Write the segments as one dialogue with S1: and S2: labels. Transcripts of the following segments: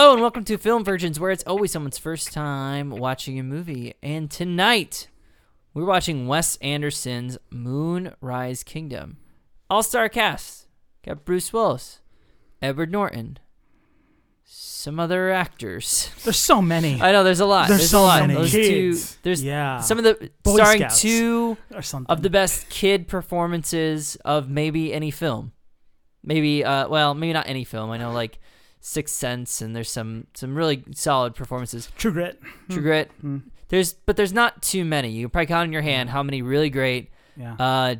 S1: Hello and welcome to Film Virgins, where it's always someone's first time watching a movie. And tonight, we're watching Wes Anderson's Moonrise Kingdom. All star cast. Got Bruce Willis, Edward Norton, some other actors.
S2: There's so many.
S1: I know there's a lot.
S2: There's so
S1: a lot.
S2: many.
S1: Those
S3: Kids.
S1: two. There's
S2: Yeah.
S1: some of the
S2: Boy
S1: starring
S2: Scouts.
S1: two
S2: or something.
S1: of the best kid performances of maybe any film. Maybe uh well, maybe not any film. I know like Sixth Sense and there's some some really solid performances.
S2: True Grit.
S1: True Grit.
S2: Mm.
S1: There's but there's not too many. You can probably count on your hand how many really great
S2: Yeah.
S1: uh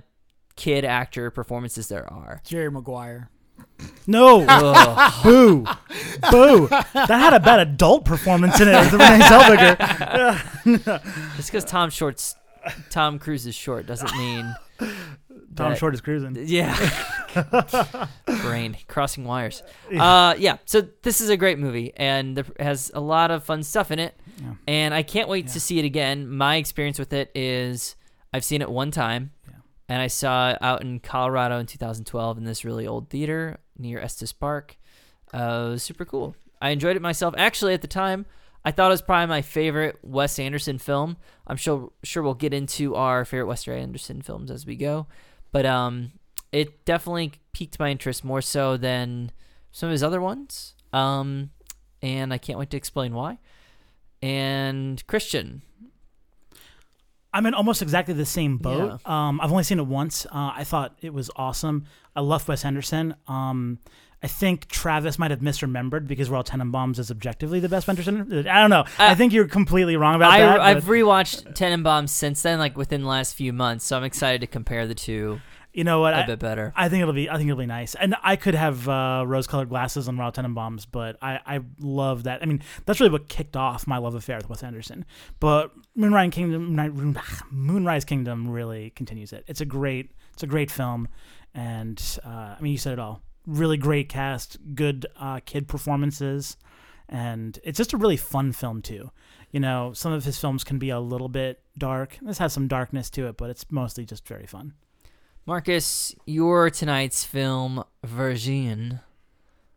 S1: kid actor performances there are.
S3: Jerry Maguire.
S2: no. Boo. Boo. That had a bad adult performance in it. The Renee Zellweger.
S1: Just because Tom Short's Tom Cruise is short doesn't mean
S2: Tom
S1: that-
S2: Short is cruising.
S1: Yeah. Brain crossing wires. Uh, yeah. So this is a great movie and there has a lot of fun stuff in it,
S2: Yeah.
S1: and I can't wait
S2: Yeah.
S1: to see it again. My experience with it is I've seen it one time,
S2: Yeah.
S1: and I saw it out in Colorado in 2012 in this really old theater near Estes Park. Uh, it was super cool. I enjoyed it myself. Actually, at the time, I thought it was probably my favorite Wes Anderson film. I'm sure sure we'll get into our favorite Wes Anderson films as we go, but um, it definitely piqued my interest more so than some of his other ones. Um, and I can't wait to explain why. And Christian,
S2: I'm in almost exactly the same boat. Um, I've only seen it once. Uh, I thought it was awesome. I love Wes Anderson. Um, I think Travis might have misremembered because Royal Tenenbaums is objectively the best Anderson. I don't know. I
S1: Uh,
S2: think you're completely wrong about
S1: I,
S2: that.
S1: I've
S2: but,
S1: rewatched Tenenbaums since then, like within the last few months. So I'm excited to compare the two
S2: you know what?
S1: a
S2: I,
S1: bit better.
S2: I think it'll be. I think it'll be nice. And I could have uh, rose-colored glasses on Royal Tenenbaums, but I, I love that. I mean, that's really what kicked off my love affair with Wes Anderson. But Moonrise Kingdom, Moonrise Kingdom really continues it. It's a great, it's a great film, and uh, I mean, you said it all. Really great cast, good uh, kid performances, and it's just a really fun film too. You know, some of his films can be a little bit dark. This has some darkness to it, but it's mostly just very fun.
S1: Marcus, your tonight's film, Virgin.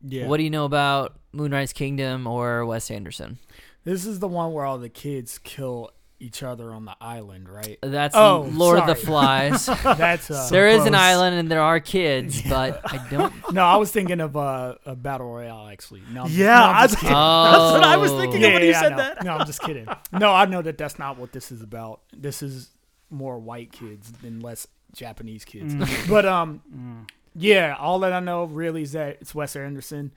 S3: Yeah.
S1: What do you know about Moonrise Kingdom or Wes Anderson?
S3: this is the one where all the kids kill each other on the island, right?
S1: That's
S3: Oh,
S1: Lord of the. Flies.
S3: That's uh,
S1: there is an
S2: close.
S1: island and there are kids, but I don't.
S3: no. I was thinking of uh, a battle royale actually. No, I'm-
S2: Yeah,
S3: no, I'm just
S2: was-
S3: kidding.
S1: Oh,
S2: That's what I was thinking
S3: yeah,
S2: of when
S3: yeah,
S2: you
S3: I
S2: said
S3: know.
S2: that.
S3: No, I'm just kidding. No, I know that that's not what this is about. This is more white kids than less Japanese kids.
S2: Mm.
S3: But um, yeah, all that I know really is that it's Wes Anderson.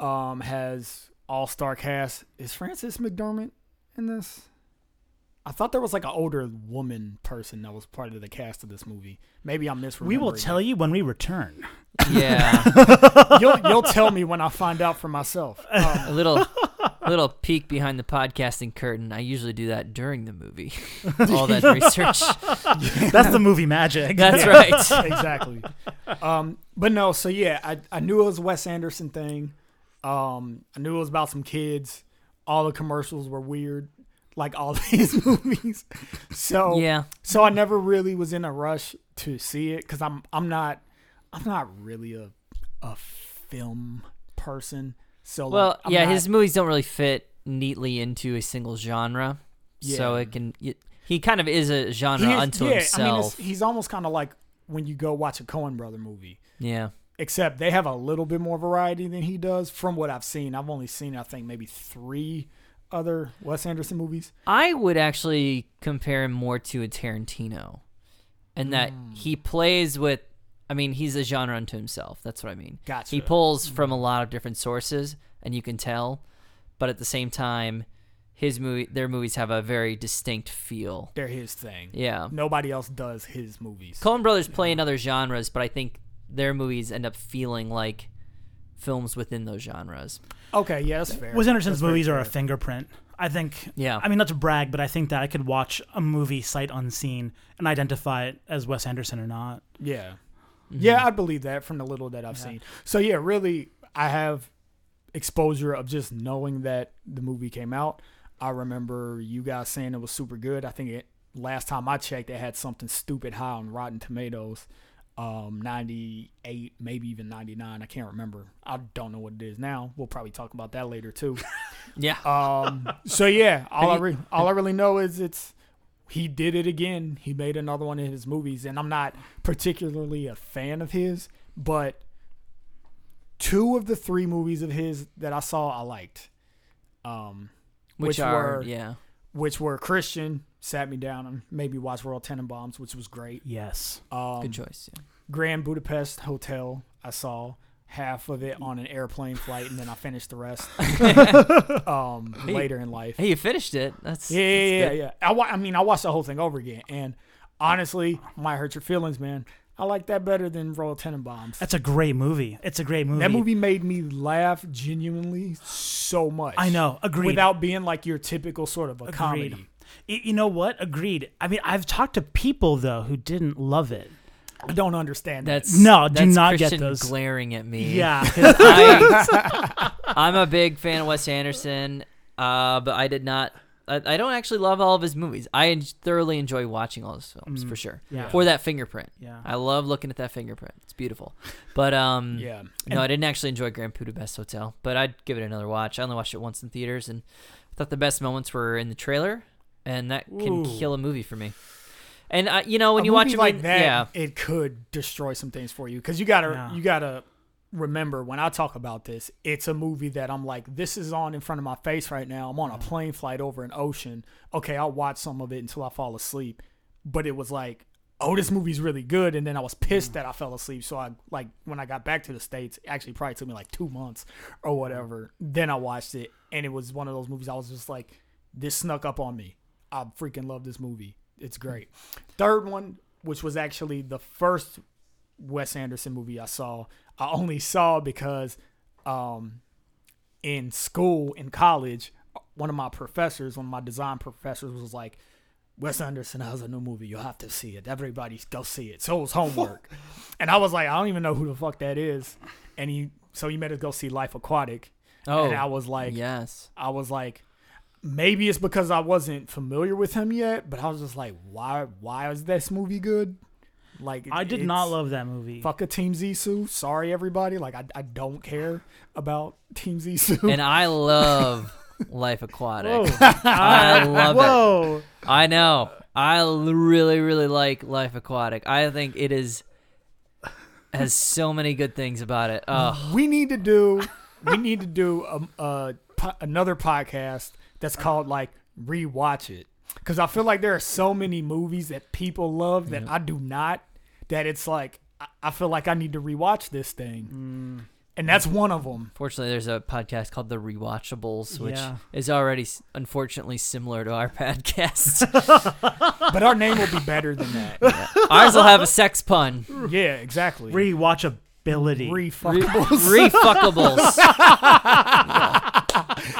S3: Um, has all star cast. Is Frances McDormand in this? I thought there was like an older woman person that was part of the cast of this movie. Maybe I'm misremembering.
S2: We will tell you when we return.
S1: Yeah,
S3: You'll you'll tell me when I find out for myself. Um,
S1: a little, little peek behind the podcasting curtain. I usually do that during the movie. All that research.
S2: That's the movie magic.
S1: That's right.
S3: exactly. Um, but no, so yeah, I, I knew it was a Wes Anderson thing. Um, I knew it was about some kids. All the commercials were weird, like all his movies. So
S1: Yeah,
S3: so I never really was in a rush to see it because I'm I'm not I'm not really a a film person. So
S1: Well,
S3: like,
S1: yeah,
S3: not-
S1: his movies don't really fit neatly into a single genre,
S3: Yeah.
S1: so it can. It, he kind of is a genre
S3: is-
S1: unto
S3: yeah, I mean,
S1: himself.
S3: he's almost kind of like when you go watch a Coen brother movie.
S1: yeah,
S3: except they have a little bit more variety than he does from what I've seen. I've only seen I think maybe 3 other Wes Anderson movies.
S1: I would actually compare him more to a Tarantino, and that
S3: Hmm.
S1: he plays with. I mean, he's a genre unto himself. That's what I mean.
S3: Gotcha.
S1: He pulls from a lot of different sources, and you can tell, but at the same time, his movie, their movies have a very distinct feel.
S3: They're his thing.
S1: Yeah,
S3: Nobody else does his movies.
S1: Coen Brothers play in other genres, but I think their movies end up feeling like films within those genres.
S3: Okay, yeah, that's fair.
S2: Wes Anderson's
S3: That's very
S2: movies are a
S3: fair.
S2: fingerprint I think.
S1: Yeah.
S2: I mean, not to brag, but I think that I could watch a movie sight unseen and identify it as Wes Anderson or not.
S3: Yeah.
S1: Mm-hmm.
S3: Yeah, I believe that from the little that I've
S2: Yeah.
S3: seen. So yeah, really, I have exposure of just knowing that the movie came out. I remember you guys saying it was super good. I think it last time I checked, it had something stupid high on Rotten Tomatoes, um, ninety eight, maybe even ninety nine. I can't remember. I don't know what it is now. We'll probably talk about that later too.
S1: yeah.
S3: Um, so yeah, all I re- all I really know is it's he did it again. He made another one of his movies, and I'm not particularly a fan of his, but two of the three movies of his that I saw I liked. Um,
S1: which,
S3: which
S1: are
S3: were-
S1: yeah.
S3: which were Christian sat me down and made me watch Royal Tenenbaums, which was great.
S2: Yes.
S3: Um,
S1: Good choice. Yeah.
S3: Grand Budapest Hotel. I saw half of it on an airplane flight, and then I finished the rest um,
S1: Hey.
S3: later in life.
S1: Hey, you finished it. That's
S3: Yeah,
S1: that's
S3: yeah, yeah, yeah. I, wa- I mean, I watched the whole thing over again, and honestly, might hurt your feelings, man. I like that better than Royal Tenenbaums.
S2: That's a great movie. It's a great movie.
S3: That movie made me laugh genuinely so much.
S2: I know. Agreed.
S3: Without being like your typical sort of a
S2: Agreed.
S3: comedy.
S2: Y- you know what? Agreed. I mean, I've talked to people though who didn't love it.
S3: I don't understand that.
S1: That's
S2: No, do
S1: that's
S2: not get
S1: Christian
S2: those.
S1: glaring at me.
S2: Yeah.
S1: I, I'm a big fan of Wes Anderson, uh, but I did not. I, I don't actually love all of his movies. I en- thoroughly enjoy watching all his films
S2: Mm,
S1: for sure.
S2: yeah.
S1: For that fingerprint,
S2: yeah.
S1: I love looking at that fingerprint. It's beautiful. But um,
S3: Yeah.
S1: no, I didn't actually enjoy Grand Budapest Hotel, but I'd give it another watch. I only watched it once in theaters, and I thought the best moments were in the trailer, and that can
S3: Ooh.
S1: kill a movie for me. And uh, you know when
S3: a
S1: you watch
S3: movie
S1: it
S3: like that,
S1: yeah,
S3: it could destroy some things for you because you gotta
S2: Yeah.
S3: you gotta remember when I talk about this, it's a movie that I'm like, this is on in front of my face right now. I'm on a plane flight over an ocean. Okay, I'll watch some of it until I fall asleep. But it was like, oh, this movie's really good, and then I was pissed that I fell asleep. So I like when I got back to the states, actually probably took me like two months or whatever. Then I watched it, and it was one of those movies I was just like, this snuck up on me. I freaking love this movie. It's great. Third one, which was actually the first Wes Anderson movie I saw, I only saw because um, in school, in college, one of my professors, one of my design professors was like, Wes Anderson has a new movie. You'll have to see it. Everybody go see it. So it was homework. and I was like, I don't even know who the fuck that is. And he, so he made us go see Life Aquatic.
S1: oh
S3: and I was like,
S1: yes,
S3: I was like, maybe it's because I wasn't familiar with him yet, but I was just like, why? Why is this movie good? Like,
S2: I did not love that movie.
S3: Fuck a Team Zissou. Sorry, everybody. Like, I, I don't care about Team Zissou.
S1: and I love Life Aquatic.
S2: Whoa.
S1: I love it. I know. I really, really like Life Aquatic. I think it is has so many good things about it. Oh,
S3: we need to do. We need to do a, a another podcast that's called like rewatch it because I feel like there are so many movies that people love that I do not. That it's like I, I feel like I need to rewatch this thing, mm. and that's one of them.
S1: fortunately, there's a podcast called The Rewatchables, which
S2: Yeah.
S1: is already unfortunately similar to our podcast.
S3: But our name will be better than that.
S1: Ours will have a sex pun.
S3: yeah, exactly.
S2: Rewatchability.
S3: Refuckables.
S1: Refuckables.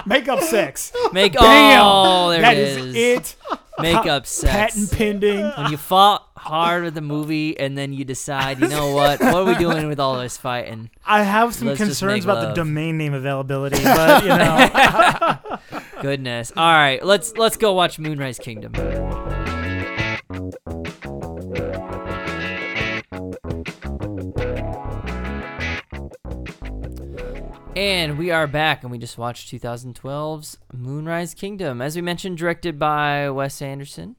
S3: Make up sex.
S1: Make
S3: Bam!
S1: oh, there
S3: That
S1: it
S3: is
S1: is.
S3: it.
S1: Make
S3: Pa-
S1: up sex.
S3: Patent pending.
S1: when you fought hard with the movie and then you decide, you know what? What are we doing with all this fighting?
S2: I have some
S1: Let's
S2: concerns about the domain name availability, but you know,
S1: Goodness. All right, let's let's go watch Moonrise Kingdom. And we are back, and we just watched 2012's Moonrise Kingdom. As we mentioned, directed by Wes Anderson.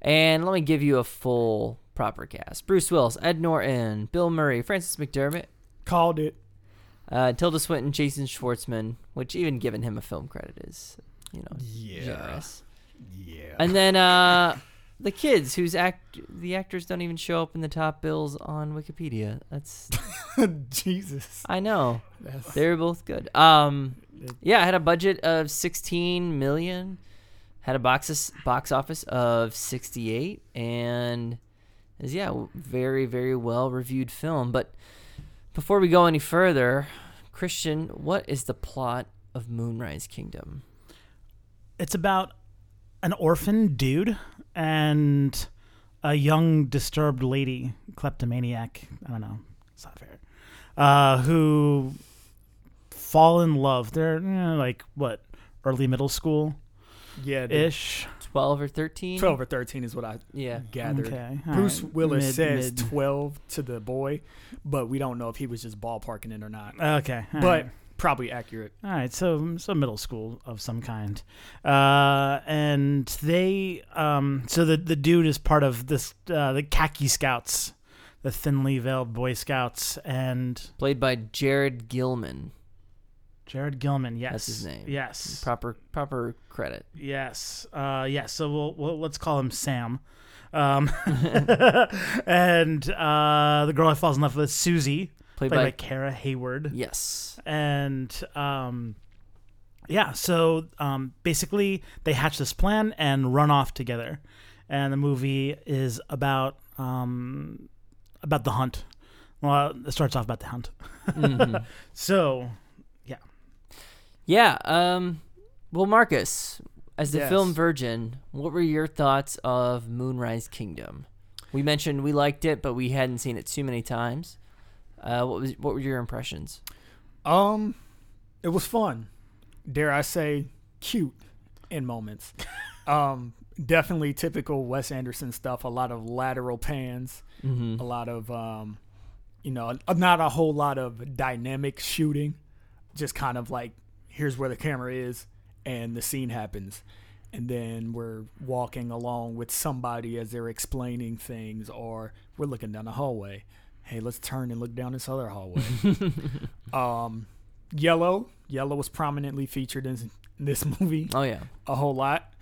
S1: And let me give you a full proper cast Bruce Willis, Ed Norton, Bill Murray, Frances McDormand,
S3: Called it.
S1: uh, Tilda Swinton, Jason Schwartzman, which even giving him a film credit is, you know,
S4: Yeah.
S1: generous.
S4: Yeah.
S1: And then uh, the kids, whose act the actors don't even show up in the top bills on Wikipedia. That's
S3: Jesus.
S1: I know
S3: That's,
S1: they're both good. Um, yeah, I had a budget of 16 million, had a box box office of 68, and is yeah, very very well reviewed film. But before we go any further, Christian, what is the plot of Moonrise Kingdom?
S2: it's about an orphan dude and a young disturbed lady, kleptomaniac. I don't know. It's not fair. Uh, who fall in love. They're eh, like what early middle school
S3: Yeah, the
S2: ish.
S1: 12 or 13?
S3: 12 or 13 is what I
S1: Yeah.
S3: gathered.
S2: Okay,
S3: Bruce
S2: right.
S3: Willis
S2: Mid-
S3: says
S2: mid.
S3: 12 to the boy, but we don't know if he was just ballparking it or not.
S2: Okay, all
S3: but
S2: right.
S3: Probably accurate.
S2: All right, so so middle school of some kind, uh, and they um, so the the dude is part of this uh, the khaki scouts, the thinly veiled Boy Scouts, and
S1: Played by Jared Gilman.
S2: Jared Gilman. Yes,
S1: That's his name.
S2: Yes,
S1: Proper proper credit.
S2: yes, uh, yes. So we'll, we'll let's call him Sam. Um, and uh, the girl I falls in love with is Susie,
S1: Played,
S2: played by
S1: by,
S2: Kara Hayward.
S1: Yes.
S2: and um, yeah, so um, basically they hatch this plan and run off together, and the movie is about um, about the hunt. Well, it starts off about the hunt.
S1: Mhm.
S2: So
S1: yeah, Yeah. Um. Well, Marcus, as the
S3: Yes.
S1: film virgin, what were your thoughts of Moonrise Kingdom? We mentioned we liked it, but we hadn't seen it too many times. Uh, what was what were your impressions?
S3: Um, it was fun. Dare I say, cute in moments. um, definitely typical Wes Anderson stuff. A lot of lateral pans.
S1: Mm-hmm.
S3: A lot of um, you know, not a whole lot of dynamic shooting. Just kind of like here's where the camera is, and the scene happens. And then we're walking along with somebody as they're explaining things, or we're looking down the hallway. Hey, let's turn and look down this other hallway. Um, Yellow. Yellow was prominently featured in this movie
S1: Oh yeah.
S3: a whole lot.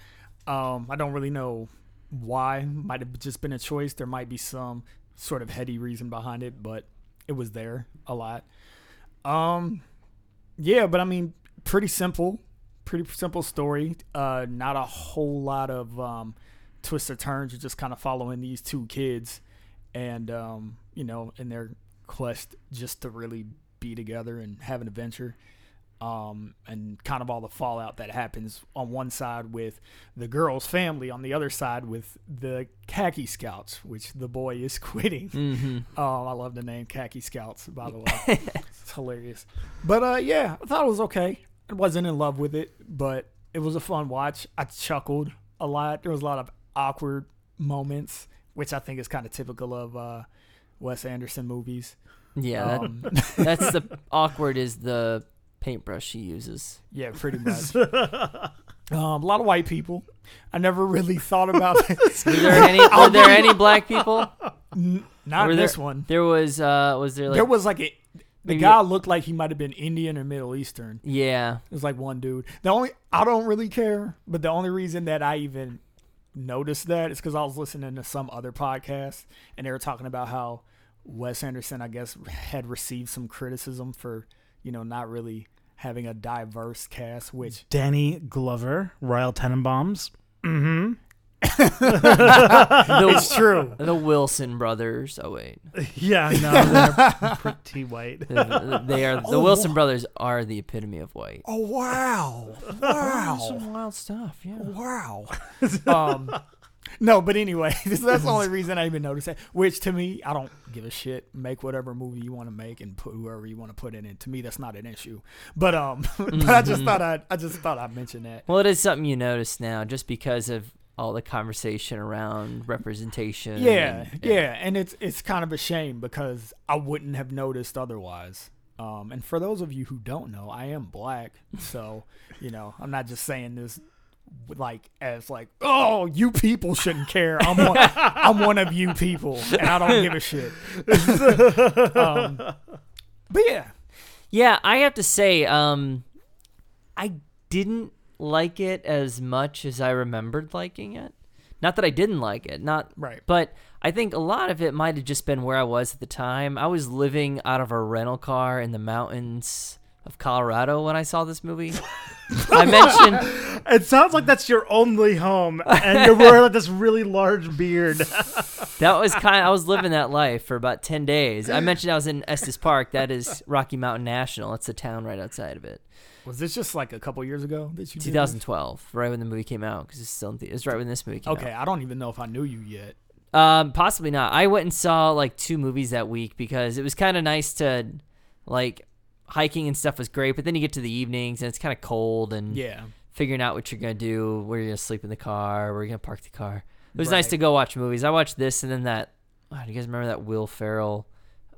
S3: Um, I don't really know why. Might have just been a choice. There might be some sort of heady reason behind it, but it was there a lot. Um, yeah, but I mean, pretty simple, pretty simple story. Uh, not a whole lot of um, twists or turns. You're just kind of following these two kids, and um, you know, in their quest just to really be together and have an adventure um, and kind of all the fallout that happens on one side with the girl's family, on the other side with the khaki scouts, which the boy is quitting.
S1: Mm-hmm.
S3: Oh, I love the name khaki scouts, by the way. it's hilarious. But uh, yeah, I thought it was okay. I wasn't in love with it, but it was a fun watch. I chuckled a lot. There was a lot of awkward moments, which I think is kind of typical of uh, Wes Anderson movies.
S1: Yeah. That,
S3: Um,
S1: that's the awkward is the paintbrush she uses.
S3: Yeah, pretty much. um, a lot of white people. I never really thought about it.
S1: Were there any? Were there any black people?
S3: N- Not
S1: Were
S3: in
S1: there-
S3: this one.
S1: There was. Uh, was there like?
S3: there was like a, the
S1: maybe
S3: guy looked like he might have been Indian or Middle Eastern.
S1: yeah.
S3: It was like one dude. The only I don't really care, but the only reason that I even noticed that is because I was listening to some other podcast and they were talking about how Wes Anderson, I guess, had received some criticism for you know not really having a diverse cast, which
S2: Danny Glover, Royal Tenenbaums. Mm-hmm.
S1: The,
S3: it's true.
S1: the Wilson brothers. Oh wait,
S2: Yeah, no, they're pretty white.
S1: they are the
S3: Oh,
S1: Wilson brothers are the epitome of white.
S3: Oh wow!
S1: Wow, Some wild stuff. Yeah.
S3: Wow. um, no, but anyway, that's the only reason I even noticed that. Which to me, I don't give a shit. Make whatever movie you want to make and put whoever you want to put in it. To me, that's not an issue. But um, but I just thought I I just thought I'd mention that.
S1: Well, it is something you notice now, just because of all the conversation around representation.
S3: Yeah,
S1: and-
S3: yeah, and it's it's kind of a shame because I wouldn't have noticed otherwise. Um, and for those of you who don't know, I am black, so you know I'm not just saying this like as like oh you people shouldn't care. I'm one, I'm one of you people, and I don't give a shit. um, but yeah,
S1: Yeah, I have to say, um, I didn't like it as much as I remembered liking it. Not that I didn't like it, not
S3: right.
S1: but I think a lot of it might have just been where I was at the time. I was living out of a rental car in the mountains of Colorado when I saw this movie. I mentioned
S2: It sounds like that's your only home, and you're wearing like this really large beard.
S1: that was kind. I was living that life for about ten days. I mentioned I was in Estes Park. That is Rocky Mountain National. It's a town right outside of it.
S3: Was this just like a couple years ago that you? did
S1: 2012, right when the movie came out, because it's still in the, it was right when this movie came out.
S3: Okay, I don't even know if I knew you yet.
S1: Um, possibly not. I went and saw like two movies that week because it was kind of nice to, like, hiking and stuff was great. But then you get to the evenings and it's kind of cold and
S3: Yeah.
S1: figuring out what you're gonna do, where you're gonna sleep in the car, where you're gonna park the car. It was nice to go watch movies. I watched this and then that. Oh, do you guys remember that Will Ferrell,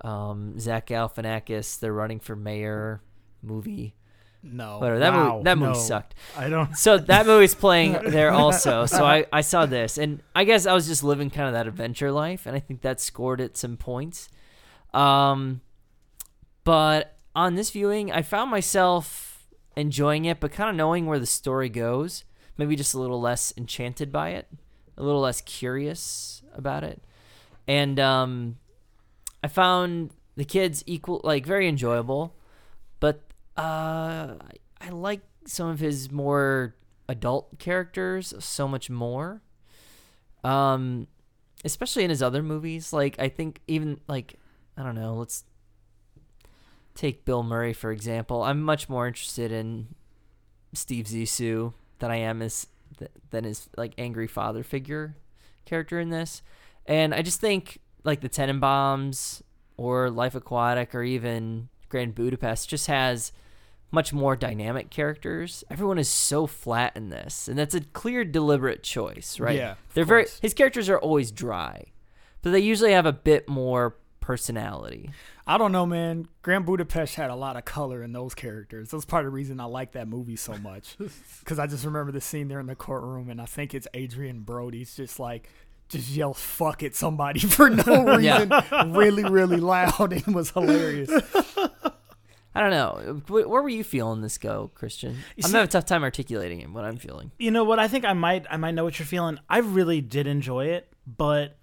S1: um, Zach Galifianakis, they're running for mayor movie?
S3: No.
S1: Whatever. That
S2: wow,
S1: movie. That movie
S2: no.
S1: sucked.
S2: I don't.
S1: So that movie's playing there also. So I, I saw this, and I guess I was just living kind of that adventure life, and I think that scored it some points. Um, but on this viewing, I found myself enjoying it, but kind of knowing where the story goes. Maybe just a little less enchanted by it, a little less curious about it, and um, I found the kids equal, like very enjoyable, uh, I, like some of his more adult characters so much more. Um, especially in his other movies. Like I think even like I don't know. Let's take Bill Murray for example. I'm much more interested in Steve Zissou than I am as th- than his like angry father figure character in this. And I just think like the Tenenbaums or Life Aquatic or even Grand Budapest just has much more dynamic characters. Everyone is so flat in this, and that's a clear, deliberate choice, right?
S3: Yeah,
S1: they're very.
S3: course.
S1: His characters are always dry, but they usually have a bit more personality.
S3: I don't know, man. Grand Budapest had a lot of color in those characters. That's part of the reason I like that movie so much. Because I just remember the scene there in the courtroom, and I think it's Adrien Brody's just like, just yell fuck at somebody for no
S1: Yeah.
S3: reason, really, really loud. and was hilarious.
S1: I don't know. Where were you feeling this go, Christian?
S2: You
S1: I'm
S2: see-
S1: having a tough time articulating it, what I'm feeling.
S2: You know what? I think I might. I might know what you're feeling. I really did enjoy it, but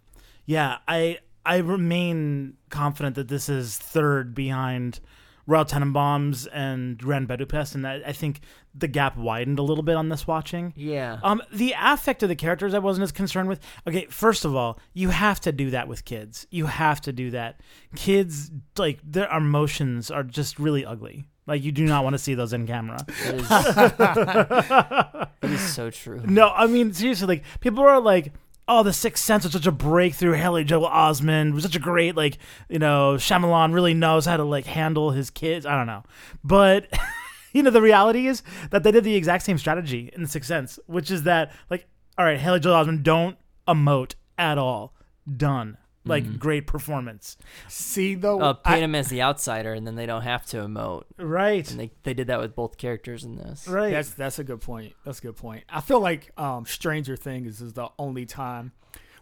S2: yeah, I I remain confident that this is third behind Royal Tenenbaums and Grand Budapest, and I, I think the gap widened a little bit on this watching.
S1: Yeah.
S2: Um, the affect of the characters I wasn't as concerned with. Okay, first of all, you have to do that with kids. You have to do that. Kids like their emotions are just really ugly. Like you do not want to see those in camera.
S1: It is, it is so true.
S2: No, I mean seriously, like people are like, "Oh, The Sixth Sense was such a breakthrough. Haley Joel Osment was such a great, like, you know, Shyamalan really knows how to like handle his kids." I don't know, but you know, the reality is that they did the exact same strategy in The Sixth Sense, which is that like, all right, Haley Joel Osment don't emote at all. Done. Like great performance.
S3: See, though,
S1: Uh,
S3: I-
S1: paint him as the outsider, and then they don't have to emote.
S2: Right.
S1: And they, they did that with both characters in this.
S2: Right.
S3: That's that's a good point. That's a good point. I feel like um, Stranger Things is the only time.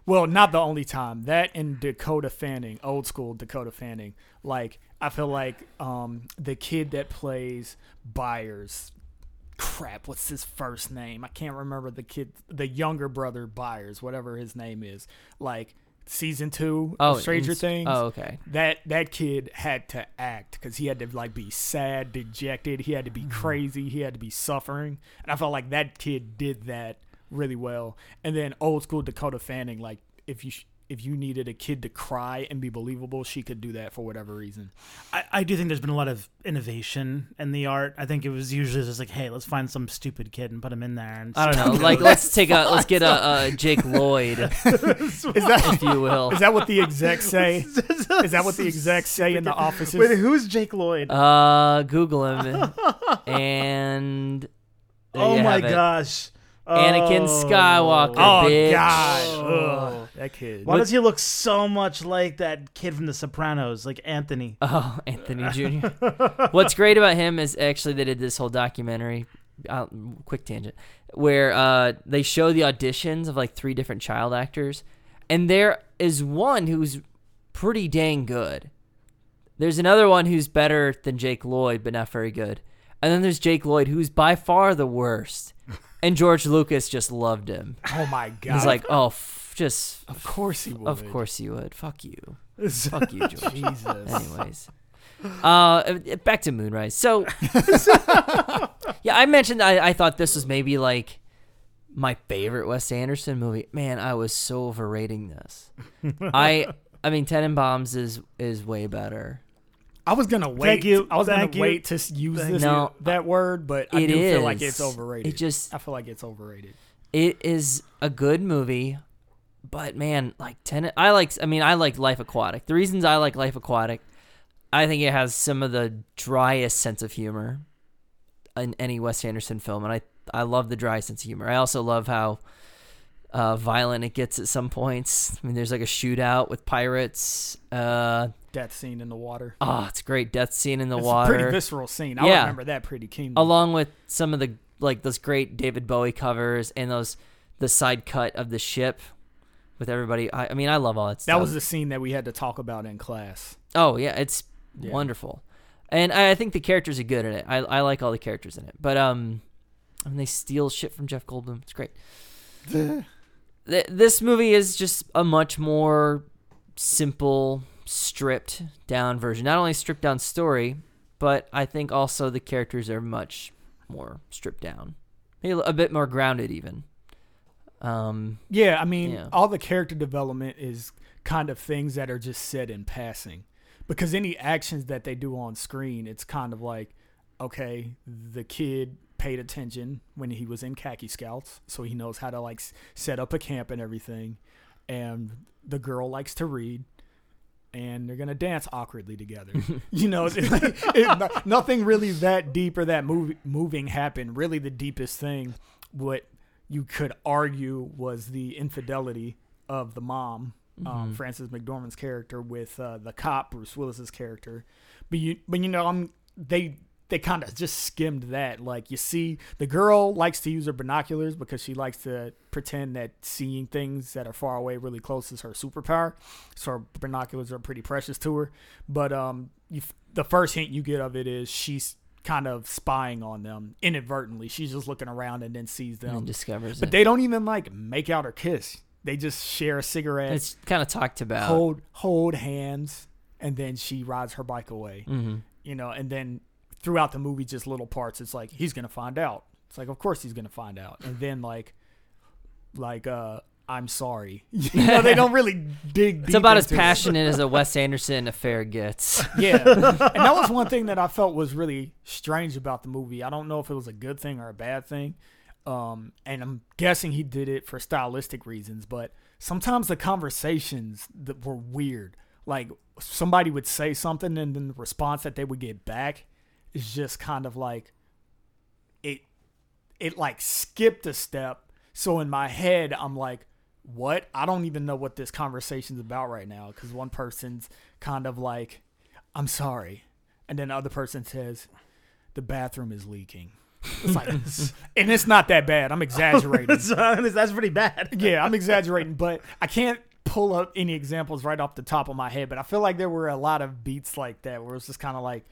S3: Well, not the only time. That and Dakota Fanning, old school Dakota Fanning. Like I feel like um, the kid that plays Byers. Crap, what's his first name? I can't remember the kid, the younger brother Byers, whatever his name is. Like season two
S1: Oh,
S3: of Stranger
S1: in-
S3: Things
S1: Oh, okay.
S3: that that kid had to act because he had to like be sad, dejected. He had to be mm-hmm. crazy. He had to be suffering, and I felt like that kid did that really well. And then old school Dakota Fanning, like if you sh- if you needed a kid to cry and be believable, she could do that for whatever reason.
S2: I, I do think there's been a lot of innovation in the art. I think it was usually just like, hey, let's find some stupid kid and put him in there. And
S1: I don't know. Like, let's take a let's get a, a Jake Lloyd,
S3: Is that
S1: if you will.
S3: is that what the execs say? Is that what the execs say in the offices?
S2: Wait, who's Jake Lloyd?
S1: Uh, Google him, and there
S2: oh
S1: you
S2: my
S1: have it.
S2: gosh.
S1: Anakin
S2: Oh.
S1: Skywalker.
S3: oh
S1: bitch.
S3: God,
S2: Oh.
S3: That kid.
S2: Why does he look so much like that kid from The Sopranos, like Anthony?
S1: Oh, Anthony Jr. What's great about him is actually they did this whole documentary. Uh, quick tangent, where uh, they show the auditions of like three different child actors, and there is one who's pretty dang good. There's another one who's better than Jake Lloyd, but not very good. And then there's Jake Lloyd, who's by far the worst. And George Lucas just loved him.
S3: Oh my God!
S1: He's like, oh, just
S3: of course he would.
S1: of course you would. Fuck you. Fuck you, George.
S3: Jesus.
S1: Anyways, Uh, back to Moonrise. So, yeah, I mentioned I, I thought this was maybe like my favorite Wes Anderson movie. Man, I was so overrating this. I, I mean, Tenenbaums is is way better.
S3: I was gonna wait.
S2: you.
S3: I was
S2: Thank
S3: gonna
S2: you.
S3: wait to use this
S1: No,
S3: that word, but I
S1: it
S3: do feel like it's overrated.
S1: It just
S3: I feel like it's overrated.
S1: it is a good movie, but man, like Tenet, I like. I mean, I like Life Aquatic. The reasons I like Life Aquatic, I think it has some of the driest sense of humor in any Wes Anderson film, and I I love the dry sense of humor. I also love how uh, violent it gets at some points. I mean, there's like a shootout with pirates. Uh,
S3: Death scene in the water.
S1: oh, it's a great death scene in the
S3: it's
S1: water.
S3: a pretty visceral scene. I
S1: Yeah.
S3: remember that pretty keenly.
S1: along with some of the like those great David Bowie covers and those the side cut of the ship with everybody. I, I mean, I love all that stuff.
S3: that was the scene that we had to talk about in class.
S1: oh yeah, it's
S3: Yeah.
S1: wonderful, and I, I think the characters are good in it. I I like all the characters in it, but um, I mean, they steal shit from Jeff Goldblum. It's great. Th- this movie is just a much more simple, stripped down version. Not only stripped down story, but I think also the characters are much more stripped down, Maybe a bit more grounded even. Um,
S3: Yeah, I mean,
S1: Yeah.
S3: all the character development is kind of things that are just said in passing. Because any actions that they do on screen, it's kind of like, okay, the kid paid attention when he was in khaki scouts, so he knows how to like s- set up a camp and everything. And the girl likes to read, and they're gonna dance awkwardly together. you know, it's like, it- nothing really that deep or that move, moving happened. Really, the deepest thing, what you could argue was the infidelity of the mom, um, Frances McDormand's character, with uh, the cop Bruce Willis's character. But you, but you know, I'm they they kind of just skimmed that. Like you see, the girl likes to use her binoculars because she likes to pretend that seeing things that are far away really close is her superpower. So her binoculars are pretty precious to her. But um, you, the first hint you get of it is she's kind of spying on them inadvertently. She's just looking around and then sees them.
S1: and discovers
S3: But
S1: it.
S3: they don't even like make out or kiss. They just share a cigarette,
S1: it's kind of talked about.
S3: hold hold hands, and then she rides her bike away.
S1: hmm
S3: You know, and then throughout the movie, just little parts. It's like he's gonna find out. It's like, of course he's gonna find out. And then like, like uh, I'm sorry. You know, they don't really dig.
S1: It's
S3: deep
S1: about as
S3: into it.
S1: passionate as a Wes Anderson affair gets.
S3: Yeah, and that was one thing that I felt was really strange about the movie. I don't know if it was a good thing or a bad thing, um, and I'm guessing he did it for stylistic reasons. But sometimes the conversations that were weird. Like somebody would say something, and then the response that they would get back is just kind of like it. It like skipped a step. So in my head, I'm like, what? I don't even know what this conversation's about right now because one person's kind of like, I'm sorry. And then the other person says, the bathroom is leaking. It's like, and it's not that bad. I'm exaggerating.
S2: That's pretty bad.
S3: yeah, I'm exaggerating, but I can't pull up any examples right off the top of my head. But I feel like there were a lot of beats like that where it's just kind of like,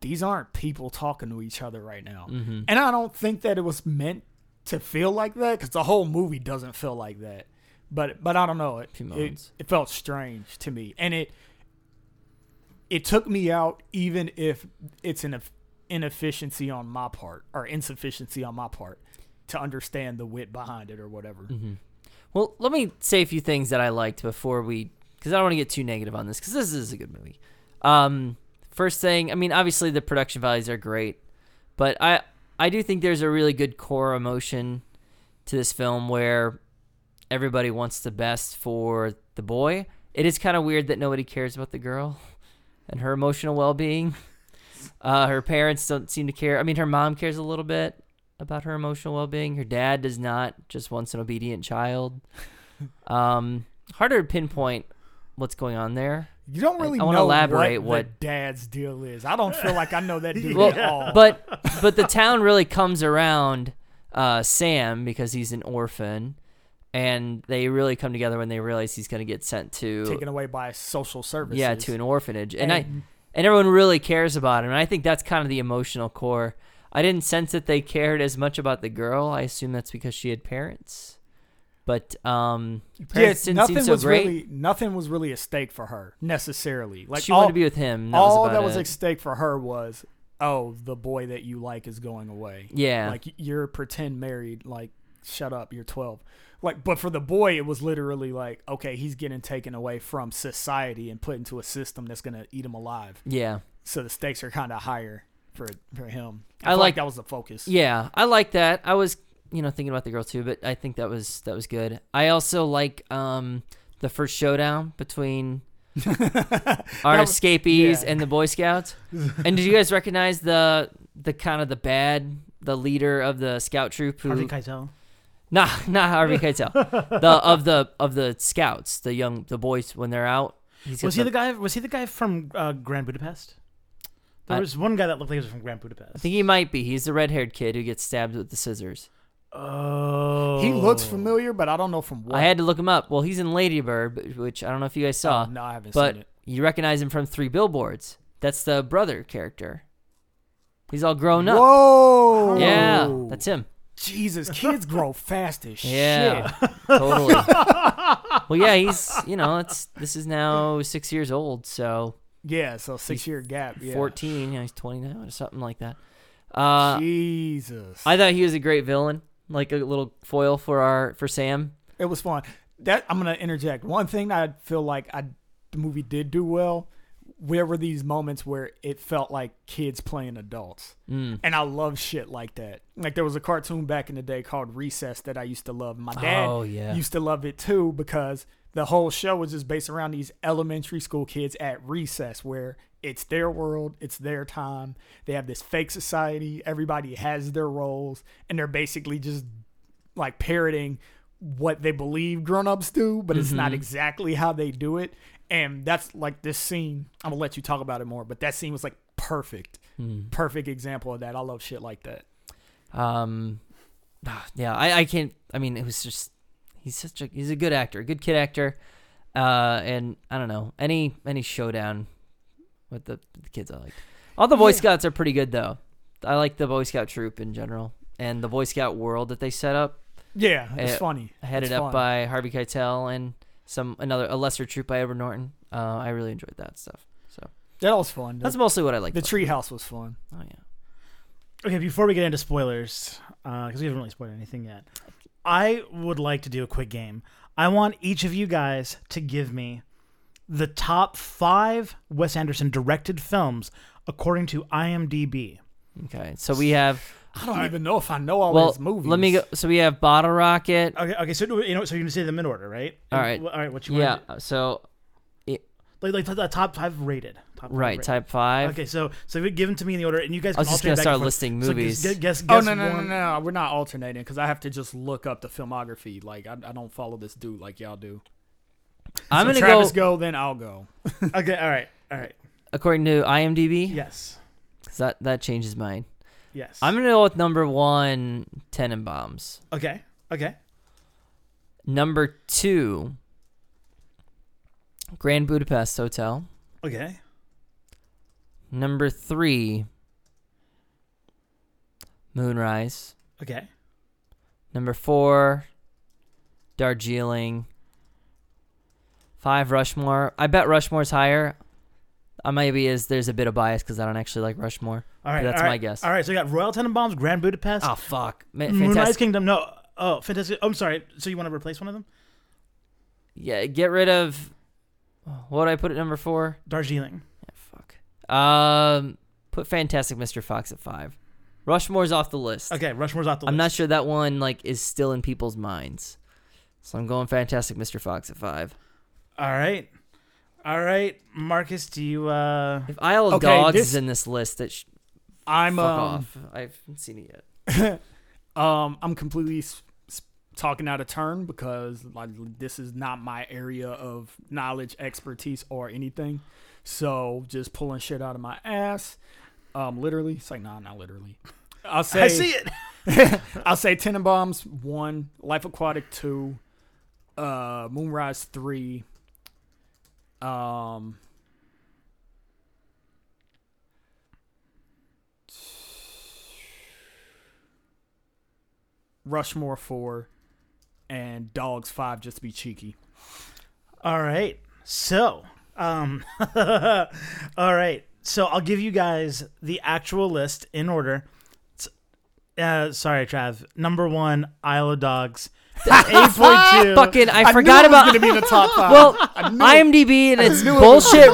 S3: these aren't people talking to each other right now.
S1: hmm
S3: And I don't think that it was meant to feel like that because the whole movie doesn't feel like that. But but I don't know. It, it it felt strange to me, and it it took me out even if it's an inefficiency on my part or insufficiency on my part to understand the wit behind it or whatever.
S1: hmm Well, let me say a few things that I liked before we, because I don't want to get too negative on this, because this is a good movie. Um, first thing, I mean, obviously the production values are great, but I I do think there's a really good core emotion to this film where everybody wants the best for the boy. It is kind of weird that nobody cares about the girl and her emotional well-being. Uh, her parents don't seem to care. I mean, her mom cares a little bit about her emotional well-being. Her dad does not. Just wants an obedient child. Um, harder to pinpoint what's going on there.
S3: You don't really
S1: I wanna
S3: know
S1: elaborate
S3: what,
S1: what-
S3: dad's deal is. I don't feel like I know that dude
S1: Well,
S3: at all.
S1: but but the town really comes around uh, Sam because he's an orphan, and they really come together when they realize he's going to get sent to
S3: taken away by social services.
S1: yeah to an orphanage, and, I and everyone really cares about him. And I think that's kind of the emotional core. I didn't sense that they cared as much about the girl. I assume that's because she had parents. But um,
S3: Yes, nothing
S1: so
S3: was
S1: great.
S3: really nothing was really at stake for her necessarily. Like
S1: she
S3: all,
S1: wanted to be with him. That
S3: all
S1: was
S3: that was
S1: it.
S3: at stake for her was, oh, the boy that you like is going away.
S1: yeah,
S3: Like you're pretend married. Like shut up, you're 12. Like, but for the boy, it was literally like, okay, he's getting taken away from society and put into a system that's gonna eat him alive.
S1: yeah,
S3: So the stakes are kind of higher for for him.
S1: I
S3: feel
S1: like-
S3: that was the focus.
S1: yeah. I like that. I was you know thinking about the girl too, but I think that was that was good. I also like um the first showdown between our
S3: was-
S1: escapees
S3: yeah.
S1: and the Boy Scouts. and did you guys recognize the the kind of the bad the leader of the scout troop who
S2: Harvey Keitel.
S1: Nah, not Harvey Keitel. the of the of the scouts, the young the boys when they're out.
S2: Was he the guy? Was he the guy from uh, Grand Budapest? There
S1: I-
S2: was one guy that looked like he was from Grand Budapest.
S1: I think he might be. He's the red haired kid who gets stabbed with the scissors.
S2: Oh,
S3: He looks familiar, but I don't know from what.
S1: I had to look him up. Well, he's in Lady Bird, which I don't know if you guys saw,
S3: Oh, no, I haven't
S1: but
S3: seen it.
S1: you recognize him from Three Billboards. That's the brother character. He's all grown up.
S3: Whoa!
S1: Yeah, that's him.
S3: Jesus, kids grow fast as
S1: Yeah,
S3: shit.
S1: totally. well, yeah, he's you know it's this is now six years old, so
S3: Yeah, so six year gap. Yeah.
S1: fourteen. Yeah, he's twenty now or something like that. Uh,
S3: Jesus,
S1: I thought he was a great villain, like a little foil for our for Sam.
S3: it was fun. That I'm gonna interject. One thing I feel like I the movie did do well. There were these moments where it felt like kids playing adults,
S1: Mm.
S3: and I love shit like that. Like there was a cartoon back in the day called Recess that I used to love. My dad
S1: Oh yeah,
S3: used to love it too because the whole show was just based around these elementary school kids at recess where it's their world, it's their time. They have this fake society, everybody has their roles, and they're basically just like parroting what they believe grown-ups do, but it's not
S1: Mhm.
S3: exactly how they do it. And that's like this scene. I'm gonna let you talk about it more, but that scene was like perfect,
S1: Mm.
S3: perfect example of that. I love shit like that.
S1: Um, yeah, I, I can't. I mean, it was just he's such a he's a good actor, a good kid actor. Uh, and I don't know any any showdown with the, the kids I liked. All the Boy
S3: Yeah.
S1: Scouts are pretty good though. I like the Boy Scout troop in general and the Boy Scout world that they set up,
S3: Yeah, it's
S1: Uh,
S3: funny.
S1: headed
S3: It's
S1: up
S3: fun.
S1: by Harvey Keitel and some another a lesser troop by Edward Norton. Uh, I really enjoyed that stuff. So
S3: That was fun.
S1: that's
S3: The,
S1: mostly what I like.
S3: the treehouse was fun.
S1: Oh yeah.
S2: Okay, before we get into spoilers, because we haven't really spoiled anything yet, I would like to do a quick game. I want each of you guys to give me the top five Wes Anderson directed films according to IMDb.
S1: Okay, so we have
S3: I don't even know if I know all
S1: well.
S3: his movies.
S1: Let me go. So we have Bottle Rocket.
S2: Okay, okay, so you know, so you're gonna say them in order, right?
S1: All right.
S2: all right. What you
S1: Yeah.
S2: want? Yeah.
S1: So it,
S2: like like the top five rated. Top five
S1: right,
S2: rated.
S1: type five.
S2: Okay, so so you give them to me in the order, and you guys.
S1: I was
S2: can
S1: just gonna start
S2: and forth.
S1: listing
S2: So
S1: movies.
S2: guess, guess,
S3: Oh
S2: guess
S3: no no no
S2: one-
S3: no! We're not alternating because I have to just look up the filmography. Like I, I don't follow this dude like y'all do.
S1: I'm
S3: So
S1: gonna
S3: Travis
S1: go
S3: go, then I'll go.
S2: Okay, all right, all right.
S1: according to IMDb.
S2: Yes,
S1: 'cause that that changes mine.
S2: yes.
S1: I'm gonna go with number one, Tenenbaums.
S2: okay, okay.
S1: Number two, Grand Budapest Hotel.
S2: Okay.
S1: Number three, Moonrise.
S2: Okay.
S1: Number four, Darjeeling. Five, Rushmore. I bet Rushmore's higher. I maybe is there's a bit of bias because I don't actually like Rushmore.
S2: All right.
S1: that's
S2: all
S1: my guess.
S2: All right. So you got Royal Tenenbaums, Grand Budapest,
S1: Oh fuck, Ma-
S2: Moonrise. Kingdom. No. Oh, fantastic. Oh, I'm sorry. So you want to replace one of them?
S1: Yeah, get rid of. What would I put at number four?
S2: Darjeeling.
S1: Yeah, fuck. Um, put Fantastic Mr. Fox at five. Rushmore's off the list.
S2: Okay. Rushmore's off the
S1: I'm
S2: list.
S1: not sure that one like is still in people's minds, so I'm going Fantastic Mr. Fox at five.
S2: All right. All right, Marcus. Do you? uh
S1: If Isle of
S3: Okay,
S1: Dogs
S3: this-
S1: is in this list, that sh-
S3: I'm
S1: fuck
S3: um,
S1: off. I haven't seen it yet.
S3: um I'm completely s- s- talking out of turn because like this is not my area of knowledge, expertise, or anything. So just pulling shit out of my ass. Um, literally, it's like nah, not literally. I'll say
S2: I see it.
S3: I'll say Tenenbaums one, Life Aquatic two, uh, Moonrise three. Um, Rushmore four, and Dogs five just to be cheeky.
S2: All right. So, um, all right. So I'll give you guys the actual list in order. Uh, sorry, Trav. Number one, Isle of Dogs. Eight point two.
S1: Fucking, I,
S3: I
S1: forgot about.
S3: gonna be in the top five.
S1: well,
S3: I.
S1: IMDb and its bullshit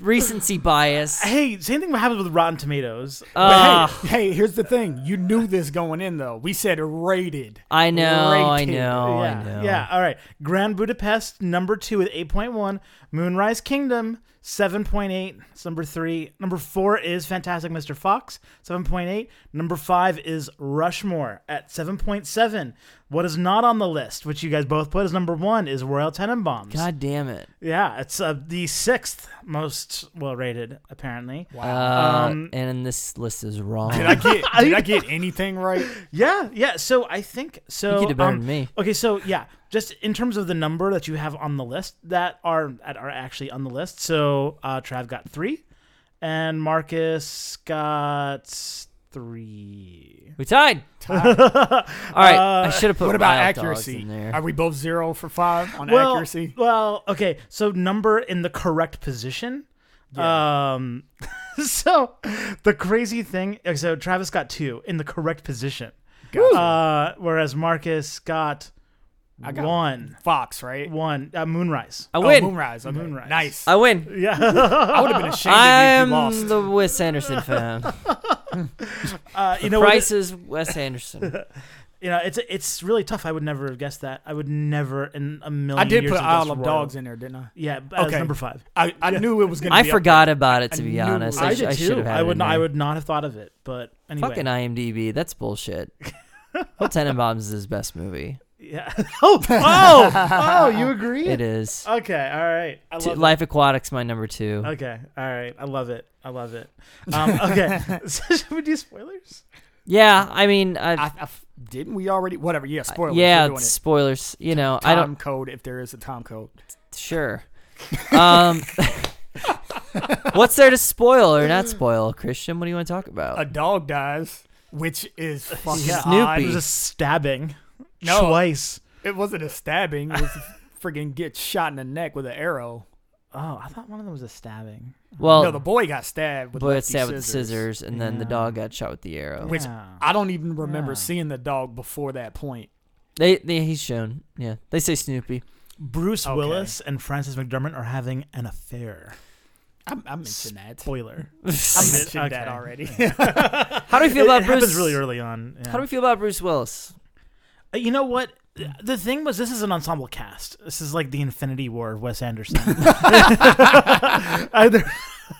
S1: recency bias.
S2: Hey, same thing happens with Rotten Tomatoes.
S3: But
S1: Uh,
S3: hey, hey, here's the thing. You knew this going in though. We said rated.
S1: I know, I
S3: rated.
S1: know,
S2: yeah,
S1: I know.
S2: yeah. All right. Grand Budapest number two with eight point one. Moonrise Kingdom seven point eight. It's number three. Number four is Fantastic Mr. Fox seven point eight. Number five is Rushmore at seven point seven. What is not on the list, which you guys both put as number one, is Royal Tenenbaums.
S1: God damn it.
S2: Yeah, it's uh, the sixth most well rated apparently.
S1: Uh,
S2: Um,
S1: and this list is wrong.
S3: Did I get did I get anything right?
S2: Yeah, yeah. So I think so.
S1: you did better
S2: um,
S1: than me.
S2: Okay, so yeah, just in terms of the number that you have on the list that are that are actually on the list. So uh, Trav got three, and Marcus got three.
S1: We tied. All right, I
S2: Uh,
S1: should have put
S3: What about accuracy?
S1: in there.
S3: Are we both zero for five on
S2: Well,
S3: accuracy?
S2: well, okay. So number in the correct position. Um, so the crazy thing. okay, So Travis got two in the correct position,
S3: Gotcha.
S2: uh, whereas Marcus got,
S3: I got
S2: one.
S3: Fox, right?
S2: One. Uh, Moonrise.
S1: I
S3: Oh,
S1: win.
S3: Moonrise. Okay.
S2: Moonrise.
S3: Nice.
S1: I win.
S2: Yeah.
S3: I would have been ashamed
S1: I
S3: if
S1: am
S3: you lost.
S1: the Wes Anderson fan.
S2: uh, you know what?
S1: Price is Wes Anderson.
S2: You know, it's it's really tough. I would never have guessed that. I would never in a million.
S3: I did
S2: years
S3: put
S2: have
S3: Isle of
S2: Royal.
S3: Dogs in there, didn't I?
S2: Yeah, as
S3: Okay.
S2: number five.
S3: I, I knew it was gonna.
S1: I
S3: be up
S1: forgot about it
S3: I
S1: to be
S3: knew-
S1: honest.
S2: I,
S1: I, sh-
S2: did
S1: I
S2: too.
S1: should have had
S2: I would
S1: in
S2: not. I would not have thought of it. But anyway,
S1: Fucking IMDb. That's bullshit. Well, Tenenbaums is his best movie.
S2: Yeah. oh, oh, oh! You agree?
S1: It is.
S2: Okay. All right. I
S1: T-
S2: love it.
S1: Life Aquatic's my number two.
S2: Okay. All right. I love it. I love it. Um, okay. so should we do spoilers?
S1: Yeah, I mean, I,
S3: I, I f- didn't we already? Whatever. Yeah. Spoilers.
S1: yeah,
S3: We're doing it.
S1: spoilers. You know,
S3: Time
S1: I don't.
S3: code if there is a Tom code.
S1: Sure. Um, what's there to spoil or not spoil, Christian? What do you want to talk about?
S3: A dog dies, which is fucking
S2: Yeah.
S1: Snoopy.
S3: odd.
S2: It was a stabbing.
S3: No.
S2: Twice.
S3: It wasn't a stabbing. It was friggin' get shot in the neck with an arrow.
S2: Oh, I thought one of them was a stabbing.
S1: well,
S3: no, the boy got stabbed with
S1: boy got
S3: lefty
S1: stabbed with the scissors, and then the dog got shot with the arrow.
S3: Which
S2: Yeah.
S3: I don't even remember
S2: Yeah.
S3: seeing the dog before that point.
S1: They, they, he's shown. Yeah, they say Snoopy.
S2: Bruce
S3: Okay.
S2: Willis and Frances McDormand are having an affair.
S3: I, I mentioned that.
S2: Spoiler.
S3: I mentioned
S2: Okay.
S3: that already.
S1: How do we feel
S2: it,
S1: about
S2: it
S1: Bruce?
S2: happens really early on. yeah.
S1: How do we feel about Bruce Willis?
S2: You know what? The thing was, this is an ensemble cast. This is like the Infinity War of Wes Anderson.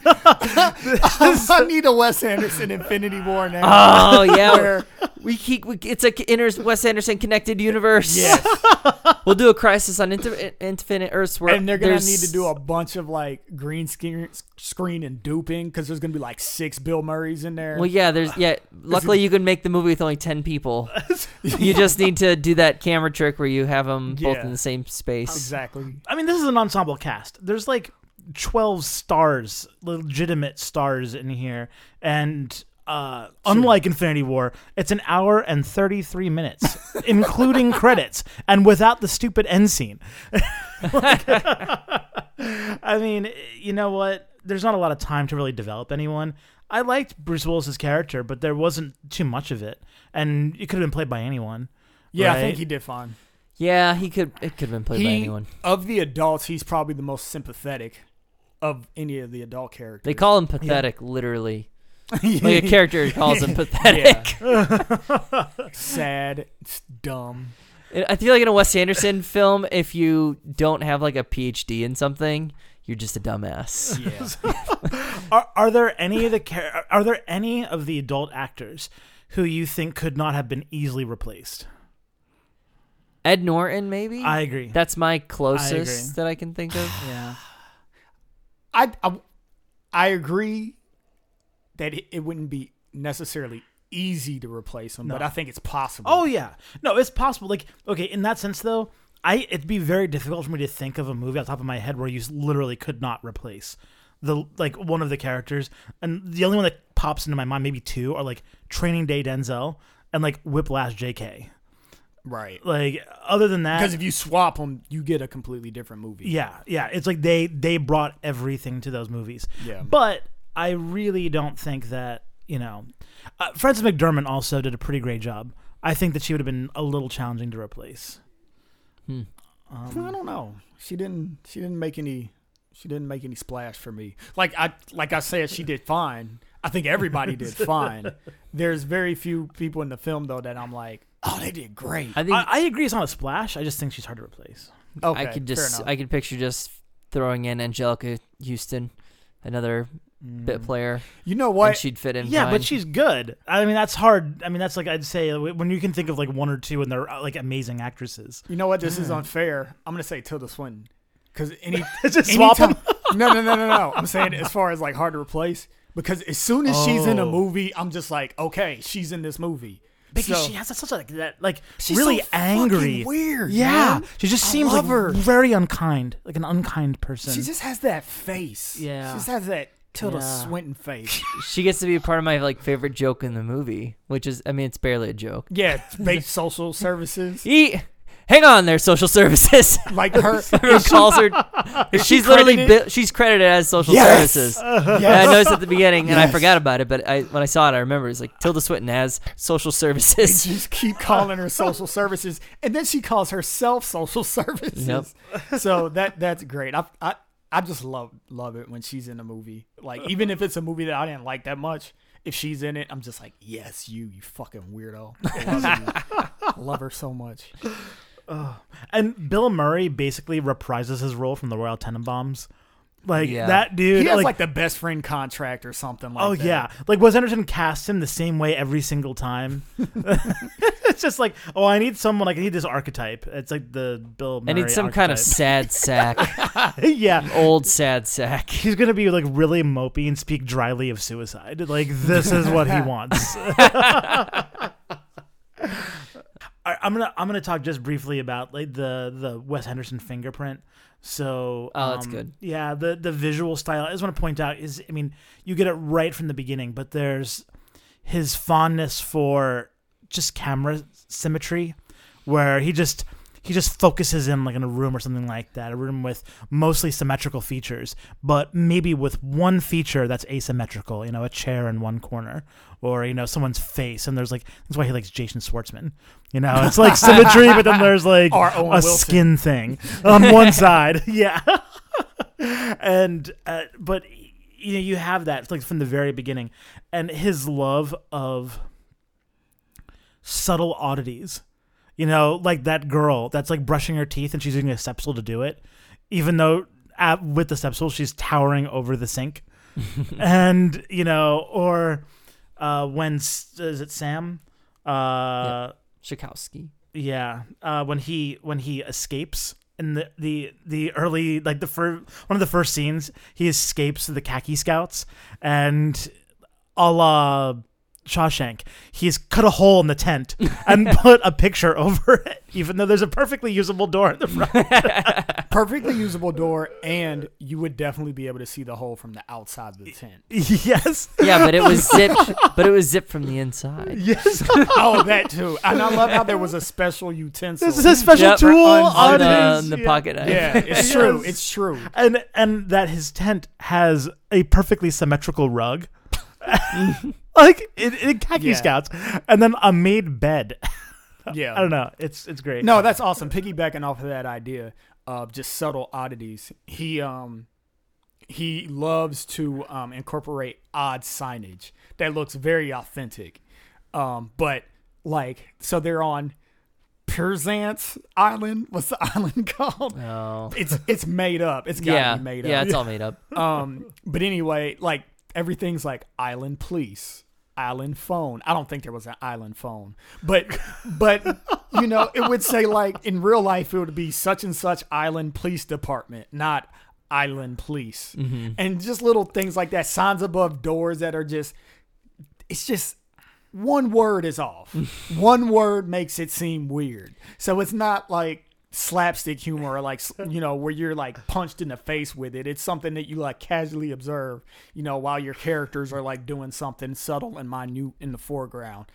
S3: I need a Wes Anderson Infinity War now.
S1: Oh yeah, we keep. We, it's a inner Wes Anderson connected universe.
S3: yes,
S1: we'll do a Crisis on Inter- Infinite Earths where
S3: and they're gonna
S1: there's-
S3: need to do a bunch of like green screen, screen and duping because there's gonna be like six Bill Murrays in there.
S1: Well, yeah, there's yeah. Luckily, you can make the movie with only ten people. You just need to do that camera trick where you have them both in the same space.
S3: exactly.
S2: I mean, this is an ensemble cast. There's like 12 stars, legitimate stars in here. And uh, unlike Infinity War, it's an hour and 33 minutes, including credits, and without the stupid end scene. Like- I mean, you know what? There's not a lot of time to really develop anyone. I liked Bruce Willis's character, but there wasn't too much of it. And it could have been played by anyone.
S3: Yeah, I think he did fine.
S1: Yeah, he could. It could have been played by anyone.
S3: Of the adults, he's probably the most sympathetic of any of the adult characters.
S1: They call him pathetic, literally. Like a character calls him pathetic.
S3: sad, it's dumb.
S1: I feel like in a Wes Anderson film, if you don't have like a PhD in something, you're just a dumbass.
S3: Yeah.
S2: Are, are there any of the char- are there any of the adult actors who you think could not have been easily replaced?
S1: Ed Norton, maybe.
S2: I agree.
S1: That's my
S2: agree.
S1: closest that I can think of.
S2: yeah.
S3: I, I I agree that it, it wouldn't be necessarily easy to replace him, but I think it's possible.
S2: Oh yeah. No, it's possible. Like okay, in that sense though, I it'd be very difficult for me to think of a movie off top of my head where you literally could not replace the like one of the characters. And the only one that pops into my mind, maybe two, are like Training Day Denzel and like Whiplash J.K.
S3: Right.
S2: Like other than that,
S3: Because if you swap them, you get a completely different movie.
S2: yeah, yeah, it's like they they brought everything to those movies.
S3: Yeah.
S2: But I really don't think that you know, uh, Frances McDormand also did a pretty great job. I think that she would have been a little challenging to replace.
S1: Hmm.
S2: Um,
S3: I don't know. She didn't. She didn't make any. She didn't make any splash for me. Like I, like I said, she did fine. I think everybody did fine. There's very few people in the film though that I'm like, oh, they did great.
S1: I think
S2: I, I agree. It's not a splash. I just think she's hard to replace.
S3: Okay,
S1: I could
S3: fair
S1: just
S3: enough.
S1: I could picture just throwing in Anjelica Huston, another bit player,
S3: you know
S1: and
S3: what?
S1: she'd fit in.
S2: Mm. Yeah,
S1: fine.
S2: but she's good. I mean, that's hard. I mean, that's like I'd say uh, when you can think of like one or two and they're uh, like amazing actresses.
S3: You know what? This is unfair. I'm gonna say Tilda Swinton because any
S2: just swap
S3: anytime-
S2: them.
S3: no, no, no, no, no. I'm saying as far as like hard to replace because as soon as she's in a
S2: Oh.
S3: movie, I'm just like, okay, she's in this movie.
S2: Because
S3: So-
S2: she has such like that, like
S3: She's
S2: really
S3: so
S2: angry,
S3: weird,
S2: Yeah,
S3: man.
S2: she just
S3: I
S2: seems like
S3: her.
S2: very unkind, like an unkind person.
S3: She just has that face.
S2: Yeah.
S3: She just has that Tilda
S2: Yeah.
S3: Swinton face.
S1: she gets to be part of my like favorite joke in the movie, which is I mean it's barely a joke.
S3: yeah, base social services.
S1: E- hang on there, social services.
S3: Like her.
S1: Everyone calls her. she's literally
S3: credited?
S1: bi- she's credited as social
S3: Yes!
S1: services.
S3: Yes.
S1: And I noticed at the beginning, and I
S3: Yes.
S1: forgot about it, but I when I saw it, I remember it's like Tilda Swinton as social
S3: They
S1: services.
S3: just keep calling her social services, and then she calls herself social services. So that that's great. I I I just love love it when she's in a movie. Like even if it's a movie that I didn't like that much, if she's in it, I'm just like, yes, you, you fucking weirdo. I love you. I love her so much.
S2: And Bill Murray basically reprises his role from the Royal Tenenbaums. Like
S1: Yeah.
S2: that dude.
S3: He has like,
S2: like,
S3: the best friend contract or something like
S2: oh
S3: that.
S2: yeah, like Wes Anderson casts him the same way every single time. it's just like, oh, I need someone like I need this archetype. It's like the Bill. Murray
S1: I need some kind of sad sack,
S2: yeah.
S1: old sad sack.
S2: He's gonna be like really mopey and speak dryly of suicide. Like this is what he wants. I, I'm gonna I'm gonna talk just briefly about like the the Wes Anderson fingerprint. So
S1: Oh, that's
S2: um,
S1: good.
S2: Yeah, the the visual style. I just want to point out is I mean you get it right from the beginning, but there's his fondness for just camera symmetry, where he just he just focuses in like in a room or something like that, a room with mostly symmetrical features, but maybe with one feature that's asymmetrical, you know, a chair in one corner, or you know, someone's face, and there's like that's why he likes Jason Schwartzman. You know, it's like symmetry, but then there's like a
S3: Wilson.
S2: skin thing on one side, yeah, and uh, but you know you have that like from the very beginning, and his love of subtle oddities. You know, like that girl that's like brushing her teeth and she's using a sepsil to do it, even though at, with the sepsil she's towering over the sink. and you know, or uh, when is it Sam? Uh,
S1: Shakusky.
S2: yeah, uh, when he when he escapes in the the the early like the first one of the first scenes, he escapes the khaki scouts and a la Shawshank, he's cut a hole in the tent and put a picture over it, even though there's a perfectly usable door in the front.
S3: Perfectly usable door, and you would definitely be able to see the hole from the outside of the tent.
S2: yes,
S1: Yeah, but it was zipped. but it was zipped from the inside.
S2: yes.
S3: oh, that too. And I love how there was a special utensil.
S2: this is a special
S1: Yep.
S2: tool
S3: Un-
S2: on
S1: On,
S2: his
S1: the
S2: yeah.
S1: pocket knife.
S3: yeah, it's true.
S2: Yes.
S3: It's true.
S2: and and that his tent has a perfectly symmetrical rug, like in, in khaki
S3: Yeah.
S2: scouts, and then a made bed.
S3: Yeah.
S2: I don't know. It's it's great.
S3: No, that's awesome. Piggybacking off of that idea of just subtle oddities, he um he loves to um incorporate odd signage that looks very authentic. Um, but like so they're on Penzance Island. What's the island called?
S1: Oh.
S3: It's it's made up. It's gotta
S1: Yeah.
S3: be made
S1: Yeah, it's all made up.
S3: um, but anyway, like everything's like island police, island phone. I don't think there was an island phone, but but you know, it would say like in real life it would be such and such island police department, not island police, mm-hmm. and just little things like that. Signs above doors that are just, it's just. One word is off. One word makes it seem weird. So it's not like slapstick humor or like you know where you're like punched in the face with it. It's something that you like casually observe you know while your characters are like doing something subtle and minute in the foreground.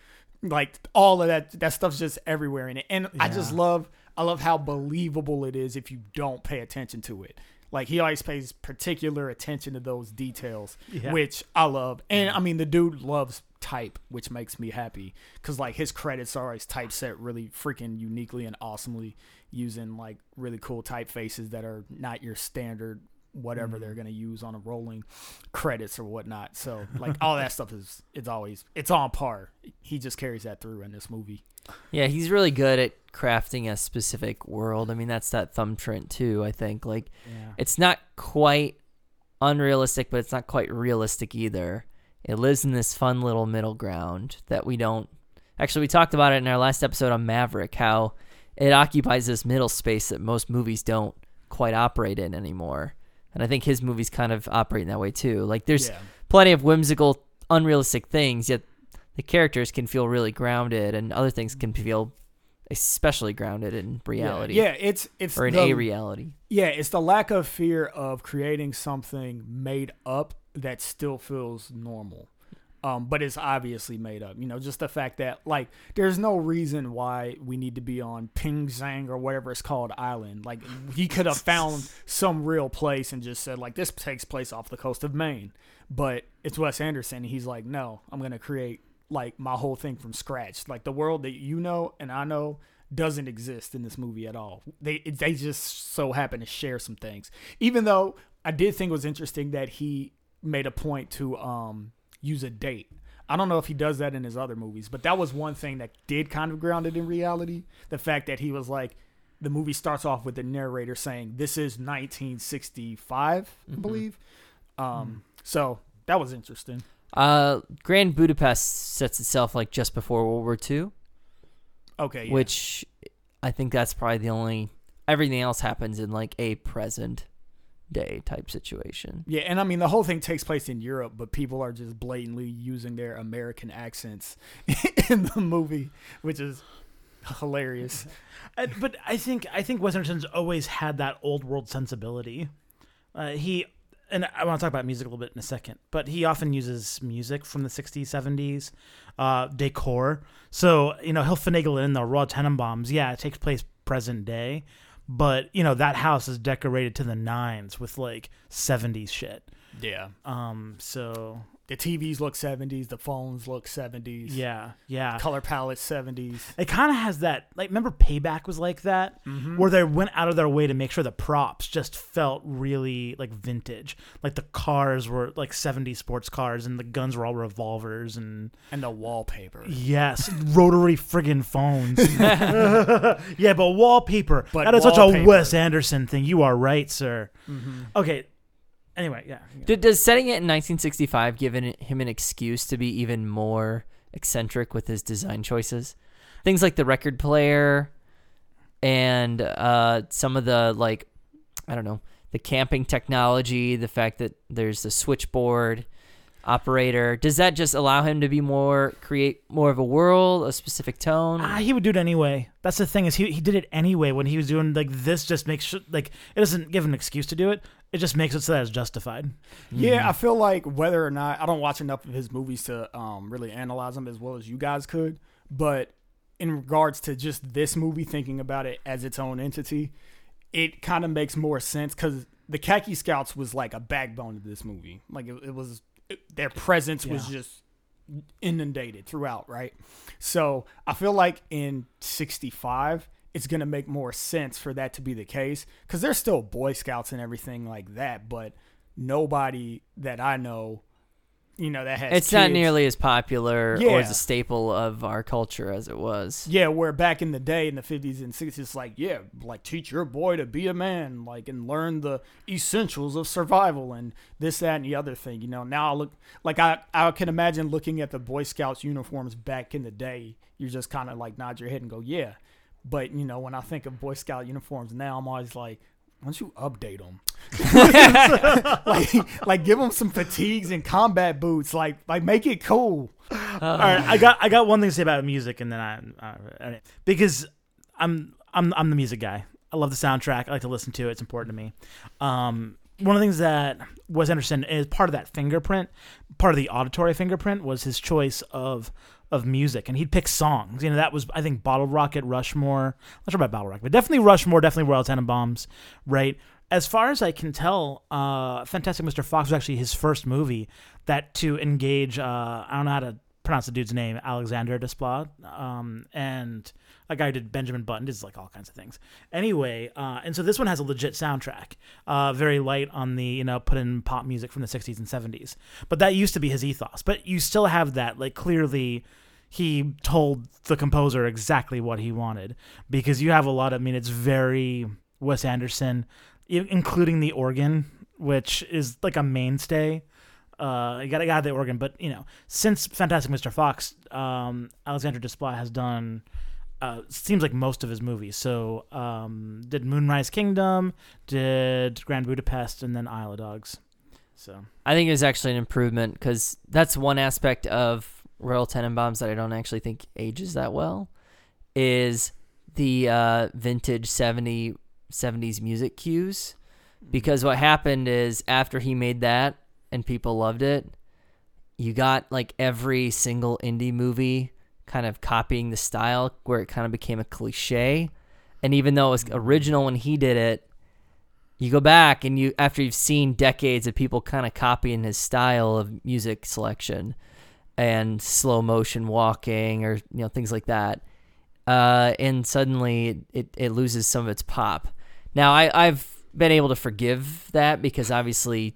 S3: Like all of that that stuff's just everywhere in it. And i just love i love how believable it is if you don't pay attention to it. Like he always pays particular attention to those details
S2: Yeah.
S3: which i love. And i mean the dude loves type which makes me happy because like his credits are always typeset really freaking uniquely and awesomely using like really cool typefaces that are not your standard whatever they're mm-hmm. gonna use on a rolling credits or whatnot. So like all that stuff is it's always it's on par. He just carries that through in this movie.
S1: Yeah, he's really good at crafting a specific world. I mean, that's that thumbprint too. I think like
S2: Yeah.
S1: it's not quite unrealistic, but it's not quite realistic either. It lives in this fun little middle ground that we don't. Actually, we talked about it in our last episode on Maverick. How it occupies this middle space that most movies don't quite operate in anymore. And I think his movies kind of operate in that way too. Like there's
S3: yeah.
S1: plenty of whimsical, unrealistic things, yet the characters can feel really grounded, and other things can feel especially grounded in reality
S3: Yeah, it's it's
S1: or in
S3: the,
S1: a reality.
S3: Yeah, it's the lack of fear of creating something made up that still feels normal. Um, but it's obviously made up. You know, just the fact that like there's no reason why we need to be on Ping Zhang or whatever it's called island. Like he could have found some real place and just said like this takes place off the coast of Maine. But it's Wes Anderson. And he's like, no, I'm gonna create like my whole thing from scratch. Like the world that you know and I know doesn't exist in this movie at all. They they just so happen to share some things. Even though I did think it was interesting that he made a point to um use a date. I don't know if he does that in his other movies, but that was one thing that did kind of ground it in reality. The fact that he was like the movie starts off with the narrator saying this is 1965, I believe. Um so that was interesting.
S1: Uh, Grand Budapest sets itself like just before World War II,
S3: Okay, yeah.
S1: which I think that's probably the only. Everything else happens in like a present day type situation.
S3: Yeah, and I mean the whole thing takes place in Europe, but people are just blatantly using their American accents in the movie, which is hilarious.
S2: Uh, but I think I think Wes Anderson's always had that old world sensibility. Uh, he and I want to talk about music a little bit in a second, but he often uses music from the '60s, '70s, uh, decor. So you know he'll finagle it in the Raw Tenenbaums. Yeah, it takes place present day, but you know that house is decorated to the nines with like '70s shit.
S3: Yeah.
S2: Um, so
S3: The TVs look 70s, the phones look 70s.
S2: yeah, yeah.
S3: Color palette 70s.
S2: It kind of has that like remember Payback was like that
S3: Mm-hmm.
S2: where they went out of their way to make sure the props just felt really like vintage. Like the cars were like 70s sports cars and the guns were all revolvers and
S3: And the wallpaper.
S2: yes, rotary friggin' phones. yeah, but wallpaper.
S3: But
S2: that is such a. Wes Anderson thing. You are right, sir.
S3: Mm-hmm.
S2: Okay. Anyway, yeah.
S1: Did, does setting it in 1965 give him an excuse to be even more eccentric with his design choices? Things like the record player and uh, some of the like, I don't know, the camping technology, the fact that there's the switchboard operator. Does that just allow him to be more create more of a world, a specific tone?
S2: Ah, he would do it anyway. That's the thing is he he did it anyway when he was doing like this. Just makes sure like it doesn't give an excuse to do it. It just makes it so that it's justified.
S3: Yeah, I feel like whether or not I don't watch enough of his movies to um, really analyze them as well as you guys could, but in regards to just this movie, thinking about it as its own entity, it kind of makes more sense because the Khaki Scouts was like a backbone of this movie. Like it, it was, it- their presence was just inundated throughout, right? So I feel like in '65, it's gonna make more sense for that to be the case because there's still Boy Scouts and everything like that, but nobody that I know, you know, that has
S1: it's not nearly as popular or as a staple of our culture as it was.
S3: Yeah, where back in the day in the 50s and 60s, it's like, yeah, like teach your boy to be a man, like, and learn the essentials of survival and this, that, and the other thing. You know, now I look, like, I, I can imagine looking at the Boy Scouts uniforms back in the day. You just kind of like nod your head and go, yeah. But, you know, when I think of Boy Scout uniforms now, I'm always like, why don't you update them? like, like give them some fatigues and combat boots. Like, like make it cool.
S2: All right, I got I got one thing to say about music, and then I, uh, all right. because I'm I'm I'm the music guy. I love the soundtrack. I like to listen to it. It's important to me. Um, one of the things that Wes Anderson is part of that fingerprint, part of the auditory fingerprint, was his choice of of music, and he'd pick songs. You know, that was I think Bottle Rocket, Rushmore. Not sure about Bottle Rocket, but definitely Rushmore, definitely Royal Tenenbaums, right? As far as I can tell, uh, Fantastic Mr. Fox was actually his first movie that to engage. Uh, I don't know how to pronounce the dude's name, Alexander Desplat, um, and a guy who did Benjamin Button, does like all kinds of things. Anyway, uh, and so this one has a legit soundtrack, uh, very light on the you know put in pop music from the '60s and '70s. But that used to be his ethos. But you still have that like clearly. He told the composer exactly what he wanted because you have a lot of. I mean, it's very Wes Anderson, including the organ, which is like a mainstay. Uh, you got to got the organ, but you know, since Fantastic Mr. Fox, um, Alexander Desplat has done uh, seems like most of his movies. So um, did Moonrise Kingdom, did Grand Budapest, and then Isle of Dogs. So
S1: I think it was actually an improvement because that's one aspect of Royal Tenenbaums that I don't actually think ages that well is the uh, vintage 70, 70s music cues. Because what happened is after he made that and people loved it, you got like every single indie movie kind of copying the style where it kind of became a cliche. And even though it was original when he did it, you go back and you after you've seen decades of people kind of copying his style of music selection and slow motion walking or you know things like that uh, and suddenly it, it loses some of its pop now I, i've been able to forgive that because obviously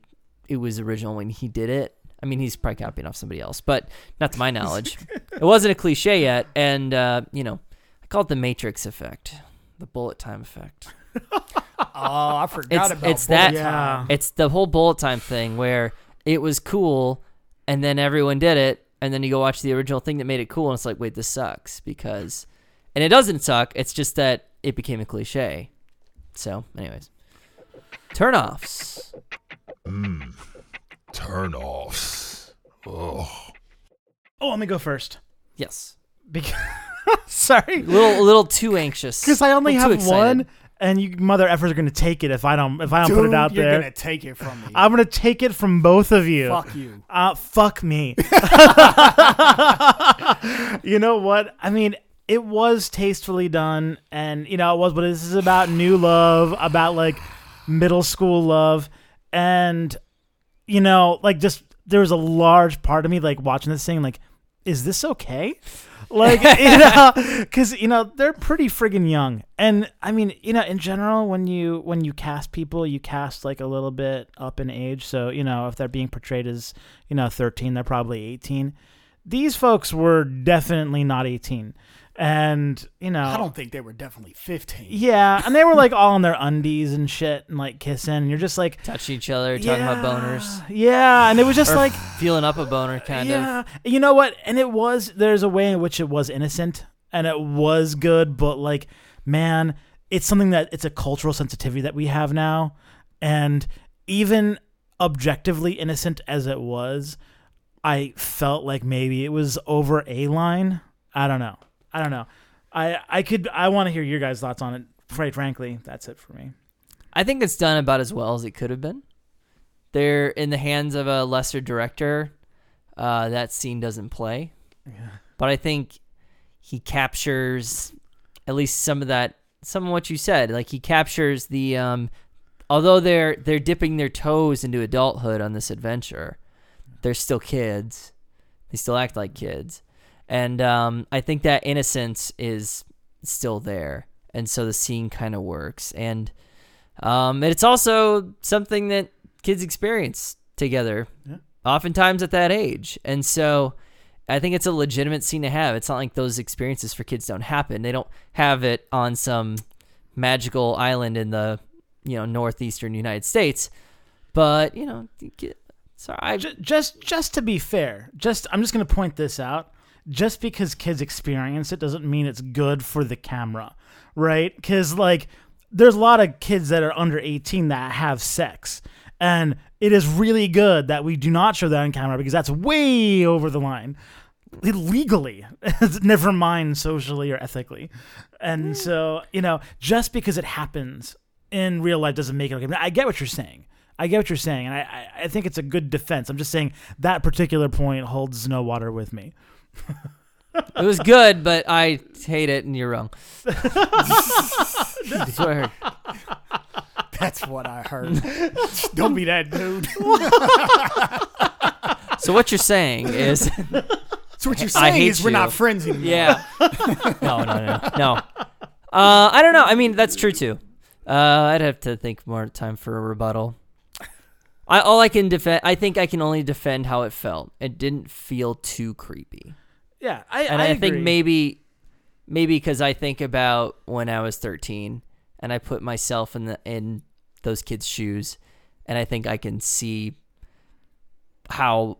S1: it was original when he did it i mean he's probably copying off somebody else but not to my knowledge it wasn't a cliche yet and uh, you know i call it the matrix effect the bullet time effect
S3: Oh, I forgot
S1: It's-
S3: about
S1: it's that-
S3: Bullet Time.
S1: It's the whole bullet time thing where it was cool and then everyone did it and then you go watch the original thing that made it cool and it's like, wait, this sucks because and it doesn't suck, it's just that it became a cliche. So, anyways. Turn offs.
S4: Turn offs. Oh.
S2: oh, let me go first
S1: Yes.
S2: because sorry
S1: A little a little too anxious.
S2: because I only
S1: A little too
S2: have one, and you mother effers are going to take it if I don't if I don't
S3: Dude,
S2: put it out there.
S3: you're gonna take it from me.
S2: I'm going to take it from both of you.
S3: Fuck you.
S2: Uh, fuck me. you know what? I mean, it was tastefully done, and you know it was. But this is about new love, about like middle school love, and you know, like just there was a large part of me like watching this thing, like, is this okay? Like, you know, because you know they're pretty friggin' young, and I mean, you know, in general, when you when you cast people, you cast like a little bit up in age. So you know, if they're being portrayed as you know 13, they're probably 18. These folks were definitely not 18, and you know,
S3: I don't think they were definitely 15.
S2: yeah, and they were like all in their undies and shit and like kissing. And you're just like
S1: touching each other, talking about boners.
S2: Yeah, and it was just
S1: Or
S2: like
S1: feeling up a boner kind of.
S2: yeah. You know what? And it was there's a way in which it was innocent and it was good, but like, man, it's something that it's a cultural sensitivity that we have now. And even objectively innocent as it was, I felt like maybe it was over a line. I don't know. I don't know. I I could I want to hear your guys' thoughts on it. Quite frankly, that's it for me.
S1: I think it's done about as well as it could have been. They're in the hands of a lesser director. Uh, that scene doesn't play, yeah. but I think he captures at least some of that, some of what you said. Like he captures the, um, although they're they're dipping their toes into adulthood on this adventure, they're still kids. They still act like kids, and um, I think that innocence is still there, and so the scene kind of works and. Um, it's also something that kids experience together,
S2: Yeah.
S1: oftentimes at that age. And so I think it's a legitimate scene to have. It's not like those experiences for kids don't happen. They don't have it on some magical island in the, you know, northeastern United States. But, you know, sorry, I,
S2: just just to be fair, just I'm just going to point this out. Just because kids experience it doesn't mean it's good for the camera, right? Because like there's a lot of kids that are under 18 that have sex, and it is really good that we do not show that on camera because that's way over the line. Legally never mind socially or ethically. And hmm. so you know just because it happens in real life doesn't make it okay. I get what you're saying. I get what you're saying and i i, I think it's a good defense. I'm just saying that particular point holds no water with me
S1: It was good, but I hate it, and you're wrong. That's what I heard.
S3: That's what I heard. Don't be that dude.
S1: So what you're saying is,
S3: So what you're
S1: I
S3: saying
S1: hate
S3: is we're not friends anymore.
S1: yeah, no, no, no, no. Uh, I don't know. I mean, that's true too. Uh, I'd have to think more time for a rebuttal. I all I can defend. I think I can only defend how it felt. It didn't feel too creepy.
S2: Yeah, I,
S1: and
S2: I,
S1: I, think maybe maybe because I think about when I was 13 and I put myself in the in those kids' shoes and I think I can see how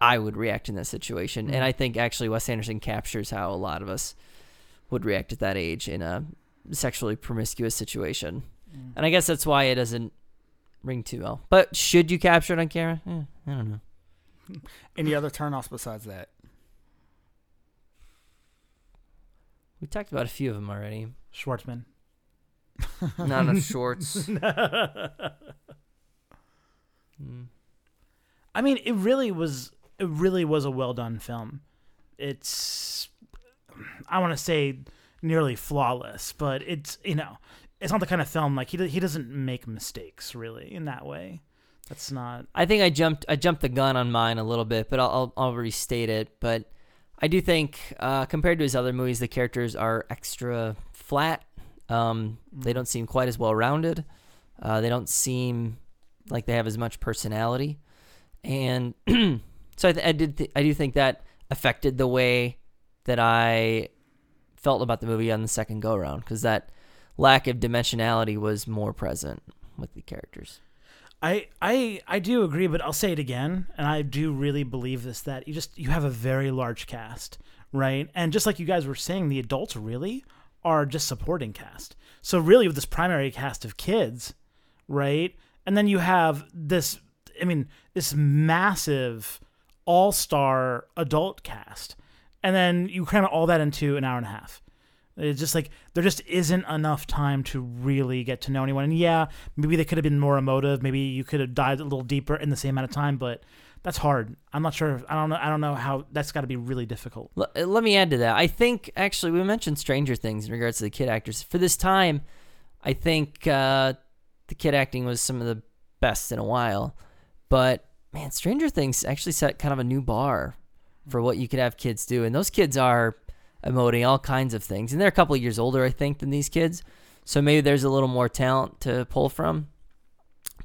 S1: I would react in that situation.
S2: Mm.
S1: And I think actually Wes Anderson captures how a lot of us would react at that age in a sexually promiscuous situation.
S2: Mm.
S1: And I guess that's why it doesn't ring too well. But should you capture it on camera? Eh, I don't know.
S3: Any other turnoffs besides that?
S1: We talked about a few of them already.
S2: Schwartzman.
S1: Not enough shorts. Mm.
S2: I mean, it really was. It really was a well done film. It's, I want to say, nearly flawless, but it's you know, it's not the kind of film like he he doesn't make mistakes really in that way. That's not.
S1: I think I jumped I jumped the gun on mine a little bit, but I'll I'll, I'll restate it. But I do think uh, compared to his other movies, the characters are extra flat. Um, They don't seem quite as well rounded. Uh, they don't seem like they have as much personality, and so I, th- I did th- I do think that affected the way that I felt about the movie on the second go around because that lack of dimensionality was more present with the characters.
S2: I, I I do agree, but I'll say it again, and I do really believe this that you just you have a very large cast, right? And just like you guys were saying, the adults really are just supporting cast. So really, with this primary cast of kids, right? And then you have this, I mean, this massive all-star adult cast, and then you cram all that into an hour and a half. It's just like there just isn't enough time to really get to know anyone. And yeah, maybe they could have been more emotive. Maybe you could have dived a little deeper in the same amount of time, but that's hard. I'm not sure. I don't know. I don't know how that's got to be really difficult.
S1: L- uh, let me add to that. I think actually we mentioned Stranger Things in regards to the kid actors. For this time, I think uh, the kid acting was some of the best in a while. But man, Stranger Things actually set kind of a new bar for what you could have kids do, and those kids are emoting all kinds of things, and they're a couple of years older, I think, than these kids. So maybe there's a little more talent to pull from.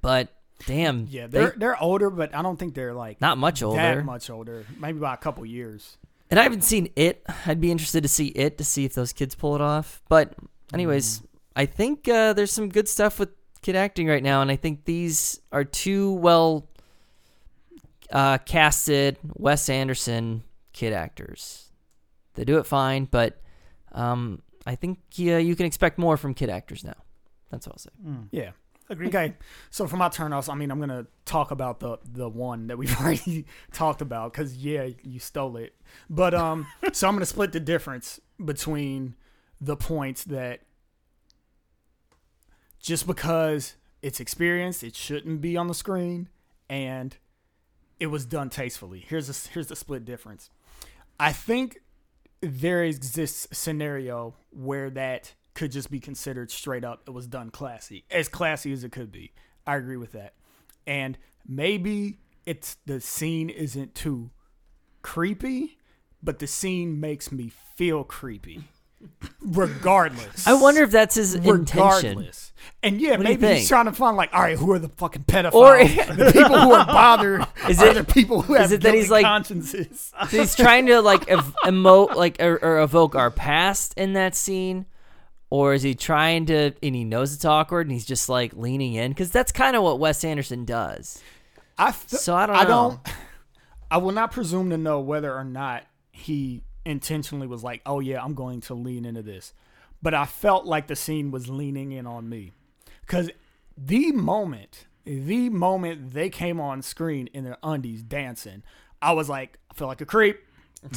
S1: But damn,
S3: Yeah,
S1: they-
S3: they're they're older, but I don't think they're like
S1: not much older.
S3: that much older. Maybe by a couple years.
S1: And I haven't seen it. I'd be interested to see it to see if those kids pull it off. But, anyways, I think uh, there's some good stuff with kid acting right now, and I think these are two well uh, casted Wes Anderson kid actors. They do it fine, but um, I think yeah, you can expect more from kid actors now. That's all I'll say.
S3: Yeah.
S2: Agreed.
S3: Okay, so for my turn turnoffs, I mean, I'm gonna talk about the the one that we've already talked about because yeah, you stole it. But um, so I'm gonna split the difference between the points that just because it's experienced, it shouldn't be on the screen, and it was done tastefully. Here's a, here's the split difference. I think there exists scenario where that could just be considered straight up it was done classy as classy as it could be. I agree with that. And maybe it's the scene isn't too creepy but the scene makes me feel creepy regardless
S1: I wonder if that's his intention.
S3: regardless and yeah
S1: do you
S3: maybe
S1: think?
S3: he's trying to find like all right who are the fucking pedophiles
S1: Or-
S3: the people who are bothered
S1: Is
S3: are
S1: it-
S3: the people who have
S1: it that he's
S3: guilty
S1: like-
S3: consciences
S1: So he's trying to like ev- emote like or, or evoke our past in that scene or is he trying to and he knows it's awkward and he's just like leaning in because that's kind of what wes anderson does
S3: I f-
S1: So I don't
S3: I
S1: know.
S3: don't. I will not presume to know whether or not he intentionally was like, "Oh yeah, I'm going to lean into this," but I felt like the scene was leaning in on me because the moment, the moment they came on screen in their undies dancing, I was like, I feel like a creep.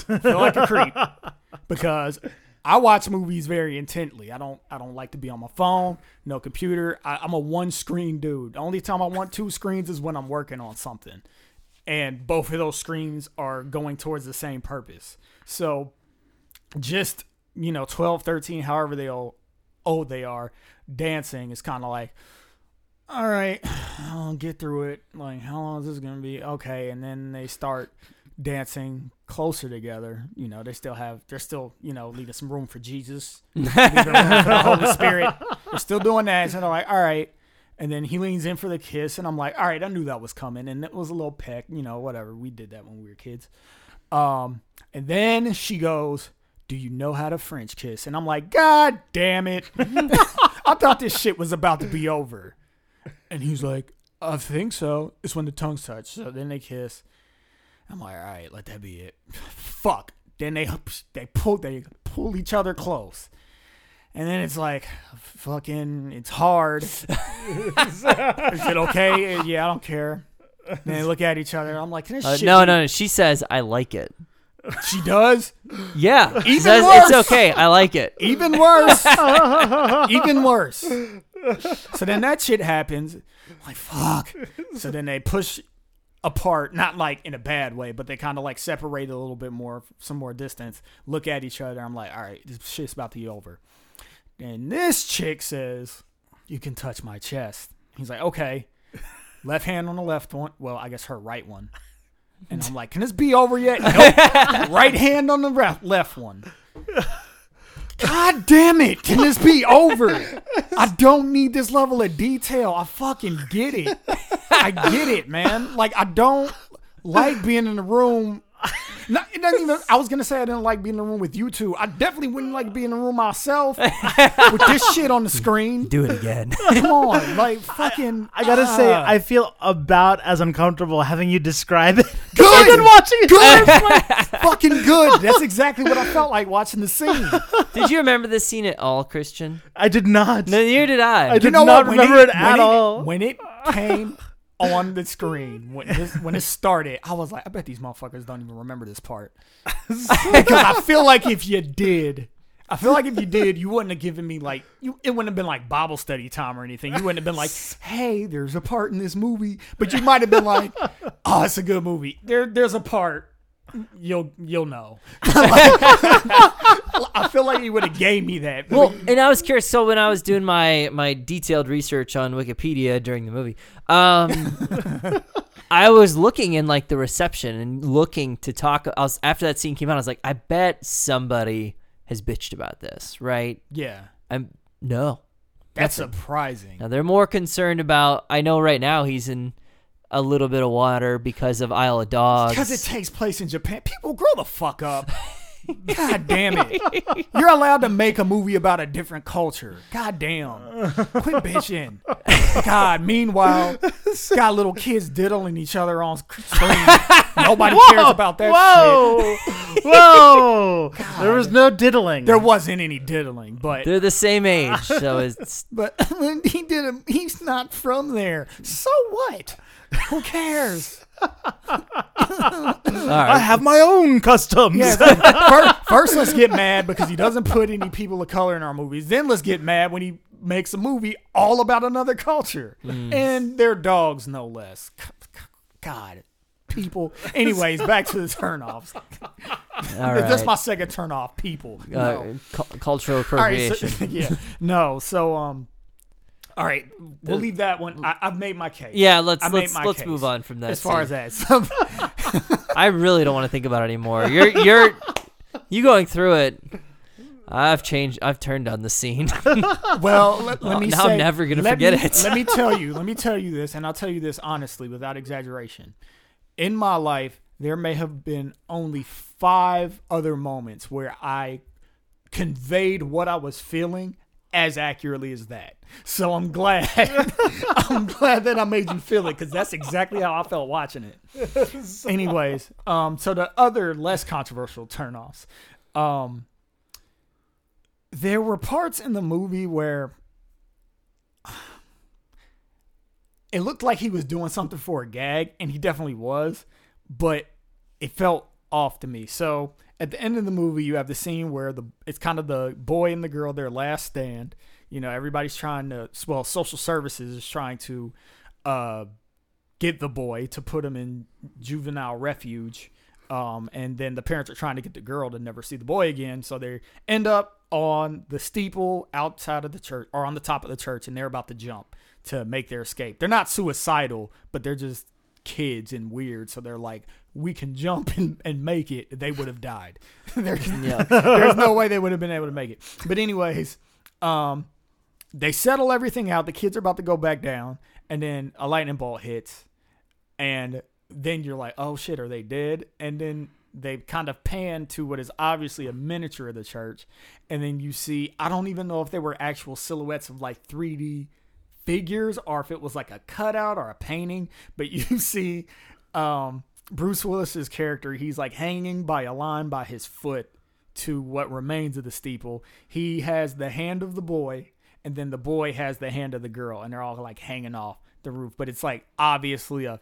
S3: I feel like a creep because I watch movies very intently. I don't. I don't like to be on my phone, no computer. I, I'm a one screen dude. The only time I want two screens is when I'm working on something. And both of those screens are going towards the same purpose. So just, you know, 12, 13, however they all old they are, dancing is kind of like, all right, I'll get through it. Like, how long is this going to be? Okay. And then they start dancing closer together. You know, they still have, they're still, you know, leaving some room for Jesus, leaving room for the Holy Spirit. They're still doing that. So they're like, all right. And then he leans in for the kiss, and I'm like, all right, I knew that was coming. And it was a little peck, you know, whatever. We did that when we were kids. Um, and then she goes, Do you know how to French kiss? And I'm like, God damn it. I thought this shit was about to be over. And he's like, I think so. It's when the tongues touch. So then they kiss. I'm like, all right, let that be it. Fuck. Then they they pull they pull each other close. And then it's like, fucking, it's hard. Is it okay? Yeah, I don't care. And they look at each other. I'm like, can this
S1: Uh,
S3: shit
S1: no, no, no. She says, "I like it."
S3: She does.
S1: Yeah, she
S3: Even
S1: says
S3: worse.
S1: it's okay. I like it.
S3: Even worse. Even worse. So then that shit happens. I'm like, fuck. So then they push apart, not like in a bad way, but they kind of like separate a little bit more, some more distance, look at each other. I'm like, all right, this shit's about to be over. And this chick says, You can touch my chest. He's like, Okay. Left hand on the left one. Well, I guess her right one. And I'm like, Can this be over yet? Nope. right hand on the re- left one. God damn it. Can this be over? I don't need this level of detail. I fucking get it. I get it, man. Like, I don't like being in the room. Not, it doesn't even. I was gonna say I didn't like being in the room with you two. I definitely wouldn't like being in the room myself with this shit on the screen.
S1: Do it again.
S3: Come on, like fucking.
S2: I gotta say,
S3: ah.
S2: I feel about as uncomfortable having you describe it.
S3: good.
S2: than watching it.
S3: Good, fucking good. That's exactly what I felt like watching the scene.
S1: did you remember this scene at all, Christian?
S2: I did not.
S1: No, neither did I.
S2: I did
S3: you know
S2: not
S3: what? When
S2: remember it,
S3: when
S2: at all.
S3: When it came on the screen, when this, when it started, I was like, I bet these motherfuckers don't even remember this part. because I feel like if you did, I feel like if you did, you wouldn't have given me like you. It wouldn't have been like Bible study time or anything. You wouldn't have been like, "Hey, there's a part in this movie," but you might have been like, "Oh, it's a good movie." There, there's a part. You'll you'll know. I feel like you would have gave me that.
S1: Well, and I was curious. So when I was doing my my detailed research on Wikipedia during the movie, um, I was looking in like the reception and looking to talk. I was after that scene came out. I was like, I bet somebody has bitched about this, right?
S3: yeah,
S1: I'm no.
S3: that's
S1: Nothing.
S3: surprising.
S1: Now they're more concerned about. I know right now he's in a little bit of water because of Isle of Dogs.
S3: Because it takes place in Japan. People grow the fuck up. God damn it. You're allowed to make a movie about a different culture. God damn. Quit bitching. God, meanwhile, got little kids diddling each other on screen. Nobody cares about that shit.
S2: Whoa, whoa! there was no diddling.
S3: There wasn't any diddling, but
S1: they're the same age, so it's
S3: but he did a, he's not from there. So what? Who cares?
S1: all
S2: I
S1: right.
S2: have my own customs.
S3: Yeah. first, first, let's get mad because he doesn't put any people of color in our movies. Then let's get mad when he makes a movie all about another culture mm. and their dogs, no less. God, people. Anyways, back to the turnoffs.
S1: All
S3: That's my second turnoff. People.
S1: uh,
S3: No.
S1: cu- cultural
S3: All right.
S1: appropriation.
S3: So, yeah. No. So um. All right, we'll leave that one. I, I've made my case.
S1: yeah, let's
S3: I made
S1: let's let's
S3: case.
S1: move on from that.
S3: As far
S1: scene.
S3: as that,
S1: I really don't want to think about it anymore. You're you're you going through it. I've changed. I've turned on the scene.
S3: Well, let, let
S1: Oh,
S3: me
S1: now I'm never gonna forget
S3: me-
S1: it.
S3: let me tell you. Let me tell you this, and I'll tell you this honestly, without exaggeration. In my life, there may have been only five other moments where I conveyed what I was feeling as accurately as that. So I'm glad. I'm glad that I made you feel it because that's exactly how I felt watching it. Anyways, um, so the other less controversial turnoffs. Um, there were parts in the movie where it looked like he was doing something for a gag, and he definitely was, but it felt off to me. So at the end of the movie, you have the scene where the it's kind of the boy and the girl their last stand. You know, everybody's trying to well, social services is trying to uh, get the boy to put him in juvenile refuge. Um, and then the parents are trying to get the girl to never see the boy again. So they end up on the steeple outside of the church or on the top of the church, and they're about to jump to make their escape. They're not suicidal, but they're just kids and weird. So they're like, we can jump and, and make it. They would have died. there's,
S1: Yeah.
S3: there's no way they would have been able to make it. But anyways, um, they settle everything out. The kids are about to go back down, and then a lightning bolt hits, and then you're like, oh shit, are they dead? And then they kind of pan to what is obviously a miniature of the church, and then you see, I don't even know if they were actual silhouettes of like 3D figures or if it was like a cutout or a painting, but you see um, Bruce Willis's character, he's like hanging by a line by his foot to what remains of the steeple. He has the hand of the boy, and then the boy has the hand of the girl, and they're all like hanging off the roof. But it's like obviously a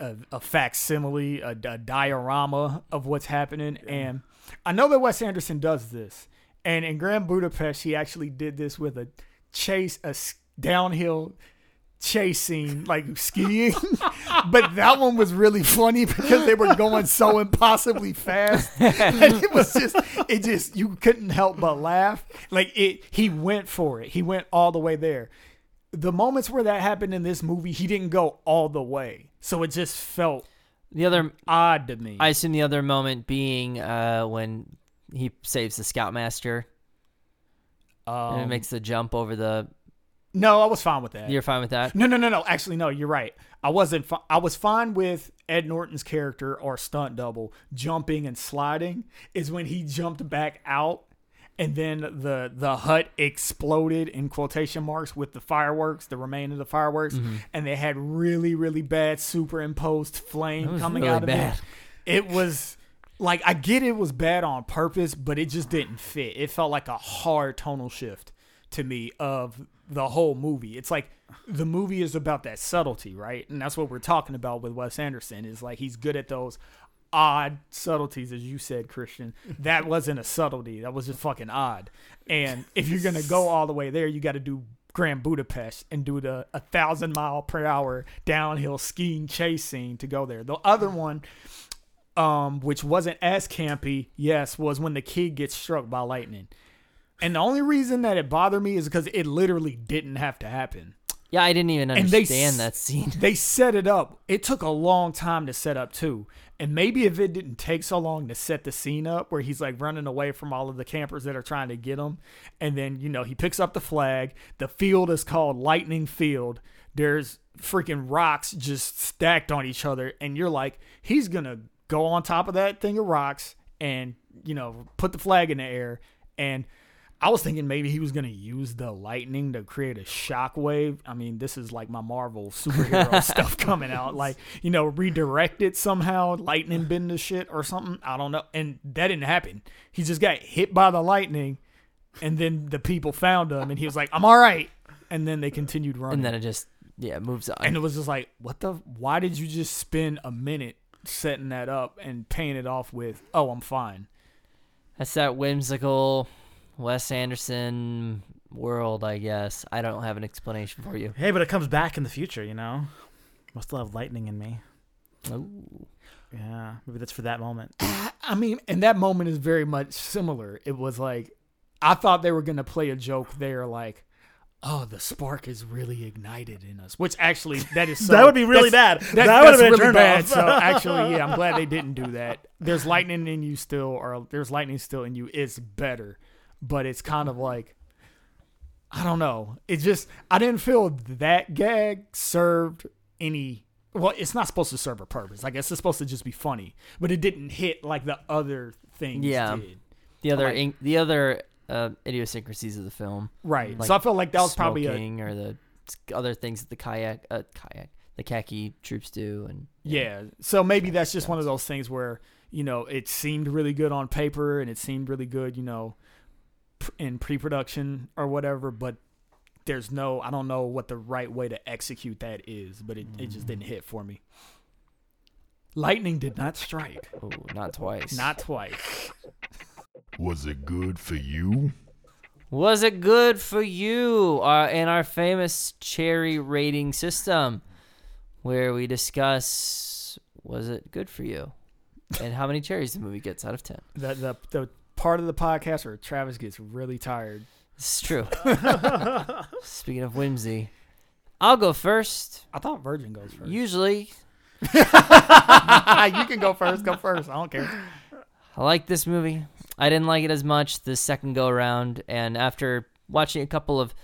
S3: a, a facsimile, a, a diorama of what's happening. And I know that Wes Anderson does this. And in Grand Budapest, he actually did this with a chase, a downhill chasing, like skiing. but that one was really funny because they were going so impossibly fast. and it was just, it just, you couldn't help but laugh. Like it, he went for it. He went all the way there. The moments where that happened in this movie, he didn't go all the way. So it just felt
S1: The other,
S3: odd to me.
S1: I assume the other moment being uh, when he saves the scoutmaster and it
S3: Um,
S1: makes the jump over the.
S3: No, I was fine with that.
S1: You're fine with that?
S3: No, no, no, no. Actually, no. You're right. I wasn't. Fi- I was fine with Ed Norton's character or stunt double jumping and sliding. Is when he jumped back out, and then the the hut exploded in quotation marks with the fireworks, the remainder of the fireworks, mm-hmm. and they had really, really bad superimposed flame coming
S1: really
S3: out of
S1: bad.
S3: it. It was. Like I get it was bad on purpose, but it just didn't fit. It felt like a hard tonal shift to me of the whole movie. It's like the movie is about that subtlety, right? And that's what we're talking about with Wes Anderson is like he's good at those odd subtleties as you said, Christian. That wasn't a subtlety. That was just fucking odd. And if you're going to go all the way there, you got to do Grand Budapest and do the a thousand mile per hour downhill skiing chase scene to go there. The other one um, which wasn't as campy, yes, was when the kid gets struck by lightning. And the only reason that it bothered me is because it literally didn't have to happen.
S1: Yeah, I didn't even
S3: And they
S1: understand that scene.
S3: They set it up. It took a long time to set up too. And maybe if it didn't take so long to set the scene up where he's like running away from all of the campers that are trying to get him and then, you know, he picks up the flag. The field is called Lightning Field. There's freaking rocks just stacked on each other and you're like, he's going to go on top of that thing of rocks and, you know, put the flag in the air and I was thinking maybe he was gonna use the lightning to create a shockwave. I mean, this is like my Marvel superhero stuff coming out. Like, you know, redirect it somehow, lightning bend the shit or something. I don't know. And that didn't happen. He just got hit by the lightning, and then the people found him, and he was like, "I'm all right." And then they continued running,
S1: And then it just, yeah, moves on.
S3: and it was just like, "What the? Why did you just spend a minute setting that up and paying it off with, oh, I'm fine."
S1: That's that whimsical Wes Anderson world, I guess. I don't have an explanation for you.
S2: Hey, but it comes back in the future, you know. I'll still have lightning in me.
S1: Ooh.
S2: Yeah, maybe that's for that moment.
S3: I mean, and that moment is very much similar. It was like I thought they were gonna play a joke there, like, "Oh, the spark is really ignited in us," which actually that is so,
S2: that would be really bad. that
S3: That,
S2: would
S3: that's
S2: have been a
S3: really bad.
S2: off.
S3: So actually, yeah, I'm glad they didn't do that. There's lightning in you still, or there's lightning still in you. It's better, but it's kind of like I don't know. It just I didn't feel that gag served any. Well, it's not supposed to serve a purpose. I guess it's supposed to just be funny, but it didn't hit like the other things
S1: Yeah.
S3: did.
S1: The other,
S3: Like-
S1: the other uh, idiosyncrasies of the film,
S3: Right.
S1: Like
S3: so I felt like that was probably a
S1: or the other things that the kayak, uh, kayak, the khaki troops do, and
S3: Yeah. So maybe that's just one of those things where, you know, it seemed really good on paper and it seemed really good, you know, in pre production or whatever, but there's no, I don't know what the right way to execute that is, but it, it just didn't hit for me. Lightning did not strike.
S1: oh, not twice.
S3: Not twice.
S4: Was it good for you?
S1: Was it good for you? Uh, in our famous cherry rating system, where we discuss was it good for you and how many cherries the movie gets out of 10.
S3: The the the part of the podcast where Travis gets really tired.
S1: It's true. Speaking of whimsy, I'll go first.
S3: I thought Virgin goes first.
S1: Usually,
S3: you can go first. Go first. I don't care.
S1: I like this movie. I didn't like it as much the second go around, and after watching a couple of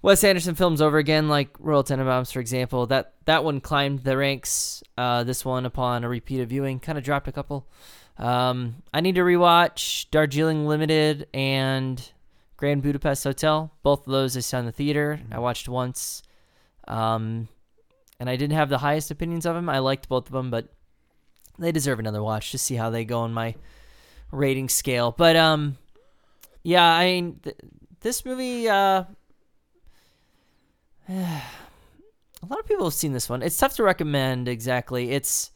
S1: Wes Anderson films over again, like Royal Tenenbaums, for example, that that one climbed the ranks. Uh, this one, upon a repeated viewing, kind of dropped a couple. Um, I need to rewatch Darjeeling Limited and Grand Budapest Hotel. Both of those I saw in the theater. I watched once, um, and I didn't have the highest opinions of them. I liked both of them, but they deserve another watch to see how they go on my rating scale. But um, yeah, I mean, th- this movie. Uh, a lot of people have seen this one. It's tough to recommend exactly. It's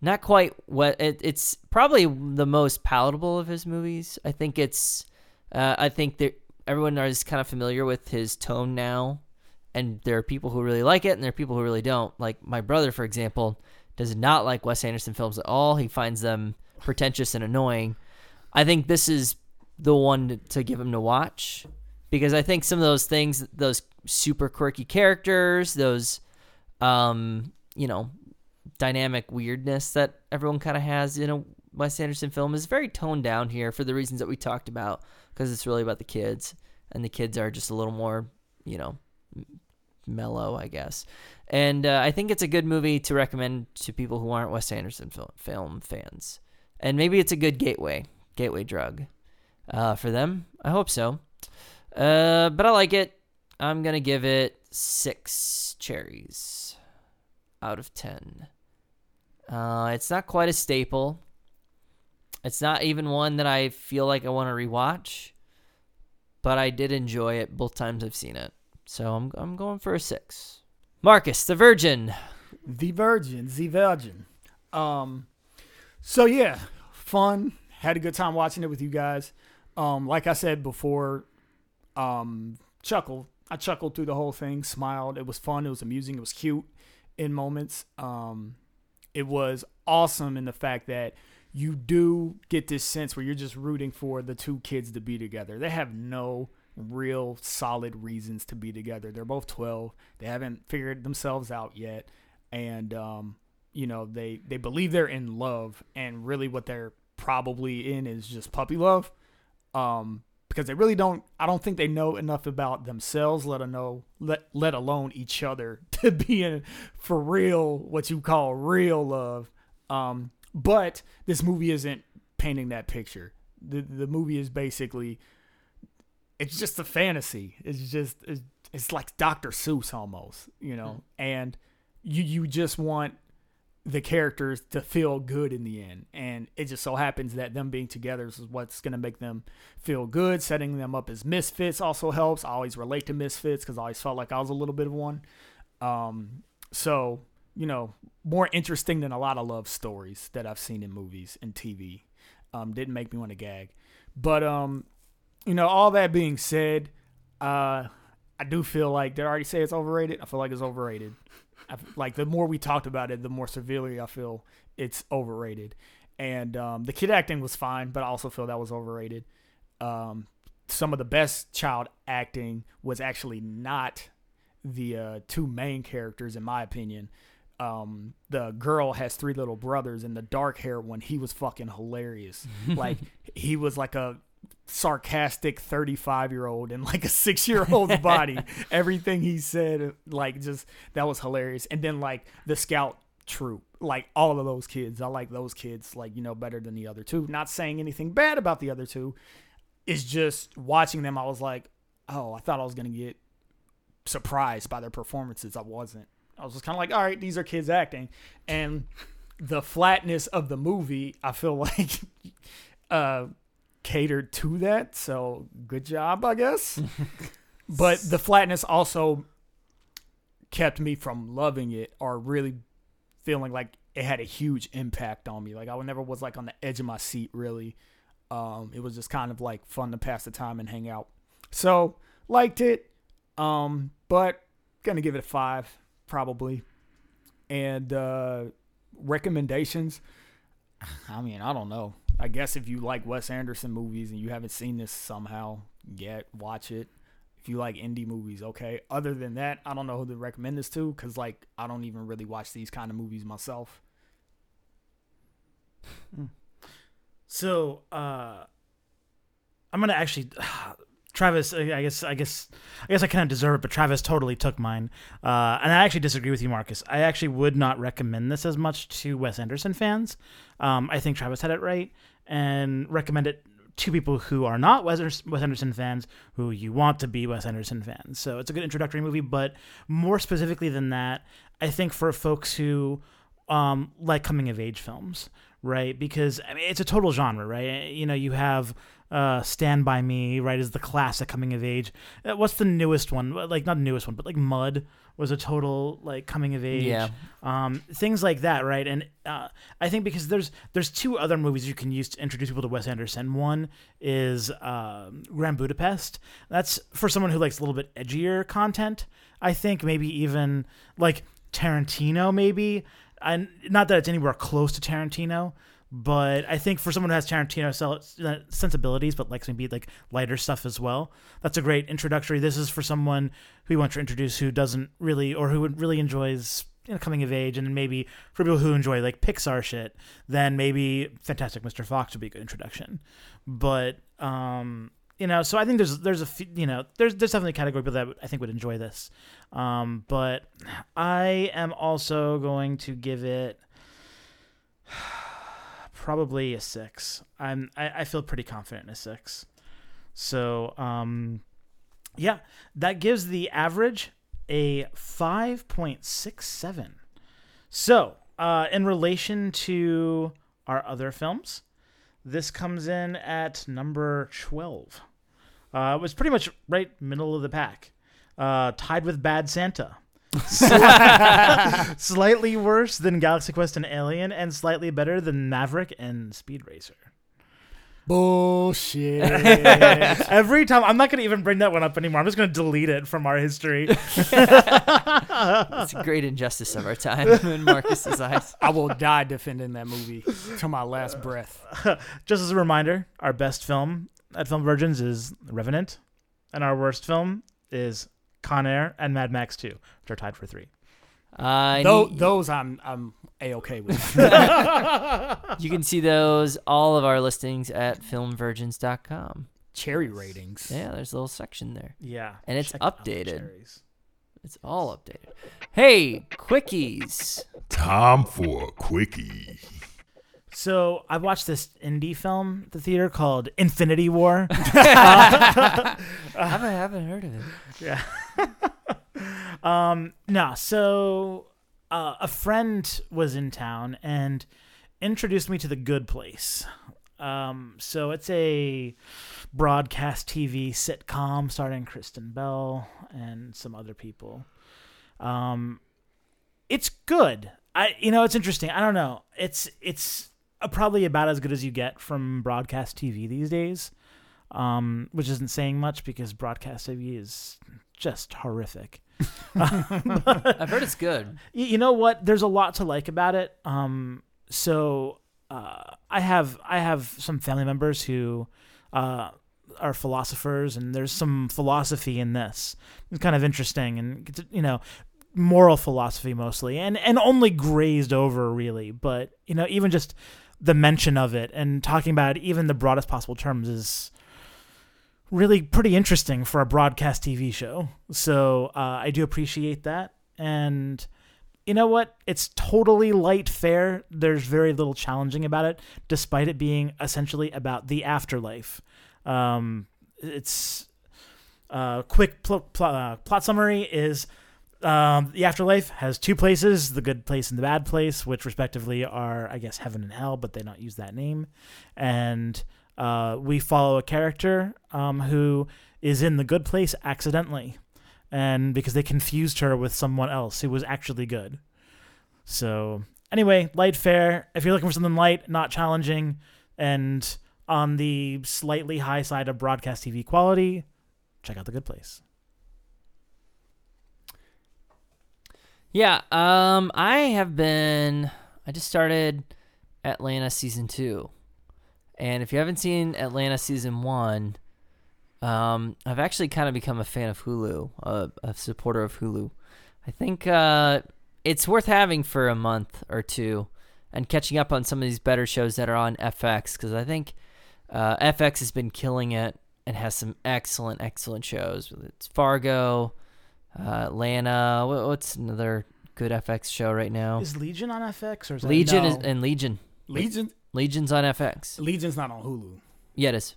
S1: not quite what it, it's probably the most palatable of his movies. I think it's. Uh, I think that everyone is kind of familiar with his tone now, and there are people who really like it, and there are people who really don't. Like my brother, for example, does not like Wes Anderson films at all. He finds them pretentious and annoying. I think this is the one to give him to watch because I think some of those things, those super quirky characters, those, um, you know, dynamic weirdness that everyone kind of has in a Wes Anderson film is very toned down here for the reasons that we talked about because it's really about the kids and the kids are just a little more, you know, mellow, I guess. And uh, I think it's a good movie to recommend to people who aren't Wes Anderson film, film fans. And maybe it's a good gateway, gateway drug uh, for them. I hope so. Uh, but I like it. I'm gonna give it six cherries out of ten. Uh, it's not quite a staple. It's not even one that I feel like I want to rewatch, but I did enjoy it both times I've seen it. So I'm I'm going for a six. Marcus, the Virgin.
S3: The Virgin, the Virgin. Um, so yeah, fun. Had a good time watching it with you guys. Um, like I said before, um, chuckled. I chuckled through the whole thing, smiled. It was fun. It was amusing. It was cute in moments. Um, it was awesome in the fact that you do get this sense where you're just rooting for the two kids to be together. They have no real solid reasons to be together. They're both 12. They haven't figured themselves out yet. And, um, you know, they, they believe they're in love. And really what they're probably in is just puppy love. Um, because they really don't I don't think they know enough about themselves, let alone let let alone each other to be in for real what you call real love. Um, but this movie isn't painting that picture. The the movie is basically it's just a fantasy. It's just it's, it's like Dr. Seuss almost, you know. And you you just want the characters to feel good in the end. And it just so happens that them being together is what's going to make them feel good. Setting them up as misfits also helps. I always relate to misfits because I always felt like I was a little bit of one. Um, so, you know, more interesting than a lot of love stories that I've seen in movies and TV. Um, didn't make me want to gag. But, um, you know, all that being said, uh, I do feel like they already say it's overrated. I feel like it's overrated. Like the more we talked about it, the more severely I feel it's overrated. And um, the kid acting was fine, but I also feel that was overrated. Um, some of the best child acting was actually not the uh, two main characters, in my opinion. Um, the girl has three little brothers, and the dark hair one, he was fucking hilarious. like he was like a sarcastic 35 year old in like a six year old body. Everything he said, like, just that was hilarious. And then, like, the scout troop, like, all of those kids, I like those kids, like, you know, better than the other two. Not saying anything bad about the other two. It's just watching them, I was like, oh, I thought I was going to get surprised by their performances. I wasn't. I was just kind of like, all right, these are kids acting. And the flatness of the movie, I feel like, uh, catered to that. So good job, I guess. but the flatness also kept me from loving it or really feeling like it had a huge impact on me. Like I never was like on the edge of my seat really. Um, it was just kind of like fun to pass the time and hang out. So liked it. Um, but gonna give it a five probably. And uh, recommendations. I mean, I don't know. I guess if you like Wes Anderson movies and you haven't seen this somehow yet, watch it. If you like indie movies, okay. Other than that, I don't know who to recommend this to because, like, I don't even really watch these kind of movies myself.
S2: So, uh, I'm gonna actually, Travis. I guess, I guess, I guess I kind of deserve it, but Travis totally took mine, uh, and I actually disagree with you, Marcus. I actually would not recommend this as much to Wes Anderson fans. Um, I think Travis had it right, and recommend it to people who are not Wes Anderson fans, who you want to be Wes Anderson fans. So it's a good introductory movie, but more specifically than that, I think for folks who um, like coming of age films, right? Because I mean, it's a total genre, right? You know, you have uh, Stand by Me, right, is the classic coming of age. Uh, What's the newest one? Like not the newest one, but like Mud was a total like coming of age.
S1: Yeah.
S2: Um, things like that, right? And uh, I think because there's there's two other movies you can use to introduce people to Wes Anderson. One is um, Grand Budapest. That's for someone who likes a little bit edgier content. I think maybe even like Tarantino, maybe. And not that it's anywhere close to Tarantino, but I think for someone who has Tarantino uh, sensibilities, but likes maybe like lighter stuff as well, that's a great introductory. This is for someone who you want to introduce who doesn't really or who really enjoys you know, coming of age, and maybe for people who enjoy like Pixar shit, then maybe Fantastic Mr. Fox would be a good introduction. But um, you know, so I think there's there's a few, you know there's there's definitely a category of people that I think would enjoy this. Um, but I am also going to give it probably a six. I'm I, I feel pretty confident in a six. So um, yeah, that gives the average a five point six seven. So uh, in relation to our other films, this comes in at number twelve. Uh, it was pretty much right middle of the pack, uh, tied with Bad Santa. slightly worse than Galaxy Quest and Alien, and slightly better than Maverick and Speed Racer.
S3: Bullshit.
S2: Every time, I'm not going to even bring that one up anymore. I'm just going to delete it from our history.
S1: It's a great injustice of our time in Marcus's eyes.
S3: I will die defending that movie to my last breath.
S2: just as a reminder, our best film at Film Virgins is Revenant, and our worst film is Con Air and Mad Max 2, which are tied for three.
S1: Uh,
S3: Tho-
S1: and you-
S3: those I'm I'm a okay with.
S1: you can see those all of our listings at filmvirgins.com.
S3: Cherry ratings.
S1: Yeah, there's a little section there.
S2: Yeah.
S1: And it's
S2: check out the
S1: updated. It's all updated. Hey, quickies.
S4: Time for a quickie.
S2: So I watched this indie film at the theater called Infinity War.
S1: I haven't, haven't heard of it.
S2: Yeah. um, no, so uh, a friend was in town and introduced me to The Good Place. Um, so it's a broadcast TV sitcom starring Kristen Bell and some other people. Um, it's good. I, you know, it's interesting. I don't know. It's it's probably about as good as you get from broadcast TV these days um, which isn't saying much because broadcast TV is just horrific.
S1: I've heard it's good.
S2: Y- you know what? There's a lot to like about it. Um, so uh, I have I have some family members who uh, are philosophers, and there's some philosophy in this. It's kind of interesting, and you know, moral philosophy mostly, and and only grazed over really. But you know, even just the mention of it and talking about it, even the broadest possible terms is really pretty interesting for a broadcast TV show. So uh, I do appreciate that. And you know what? It's totally light fare. There's very little challenging about it, despite it being essentially about the afterlife. Um, it's uh, quick pl- pl- uh, plot summary is um, the afterlife has two places the good place and the bad place which respectively are i guess heaven and hell but they don't use that name. And uh, we follow a character um, who is in the good place accidentally and because they confused her with someone else who was actually good. So anyway light fare. If you're looking for something light not challenging and on the slightly high side of broadcast tv quality check out the good place
S1: Yeah, um, I have been. I just started Atlanta season two, and if you haven't seen Atlanta season one, um, I've actually kind of become a fan of Hulu, a, a supporter of Hulu. I think uh, it's worth having for a month or two, and catching up on some of these better shows that are on FX because I think uh, FX has been killing it and has some excellent, excellent shows. It's Fargo, uh, Atlanta. What, what's another good FX show right now?
S2: Is Legion on FX or is that
S1: Legion
S3: no.
S1: is and Legion.
S3: Legion.
S1: Legion's on FX.
S3: Legion's not on Hulu.
S1: Yeah, it is.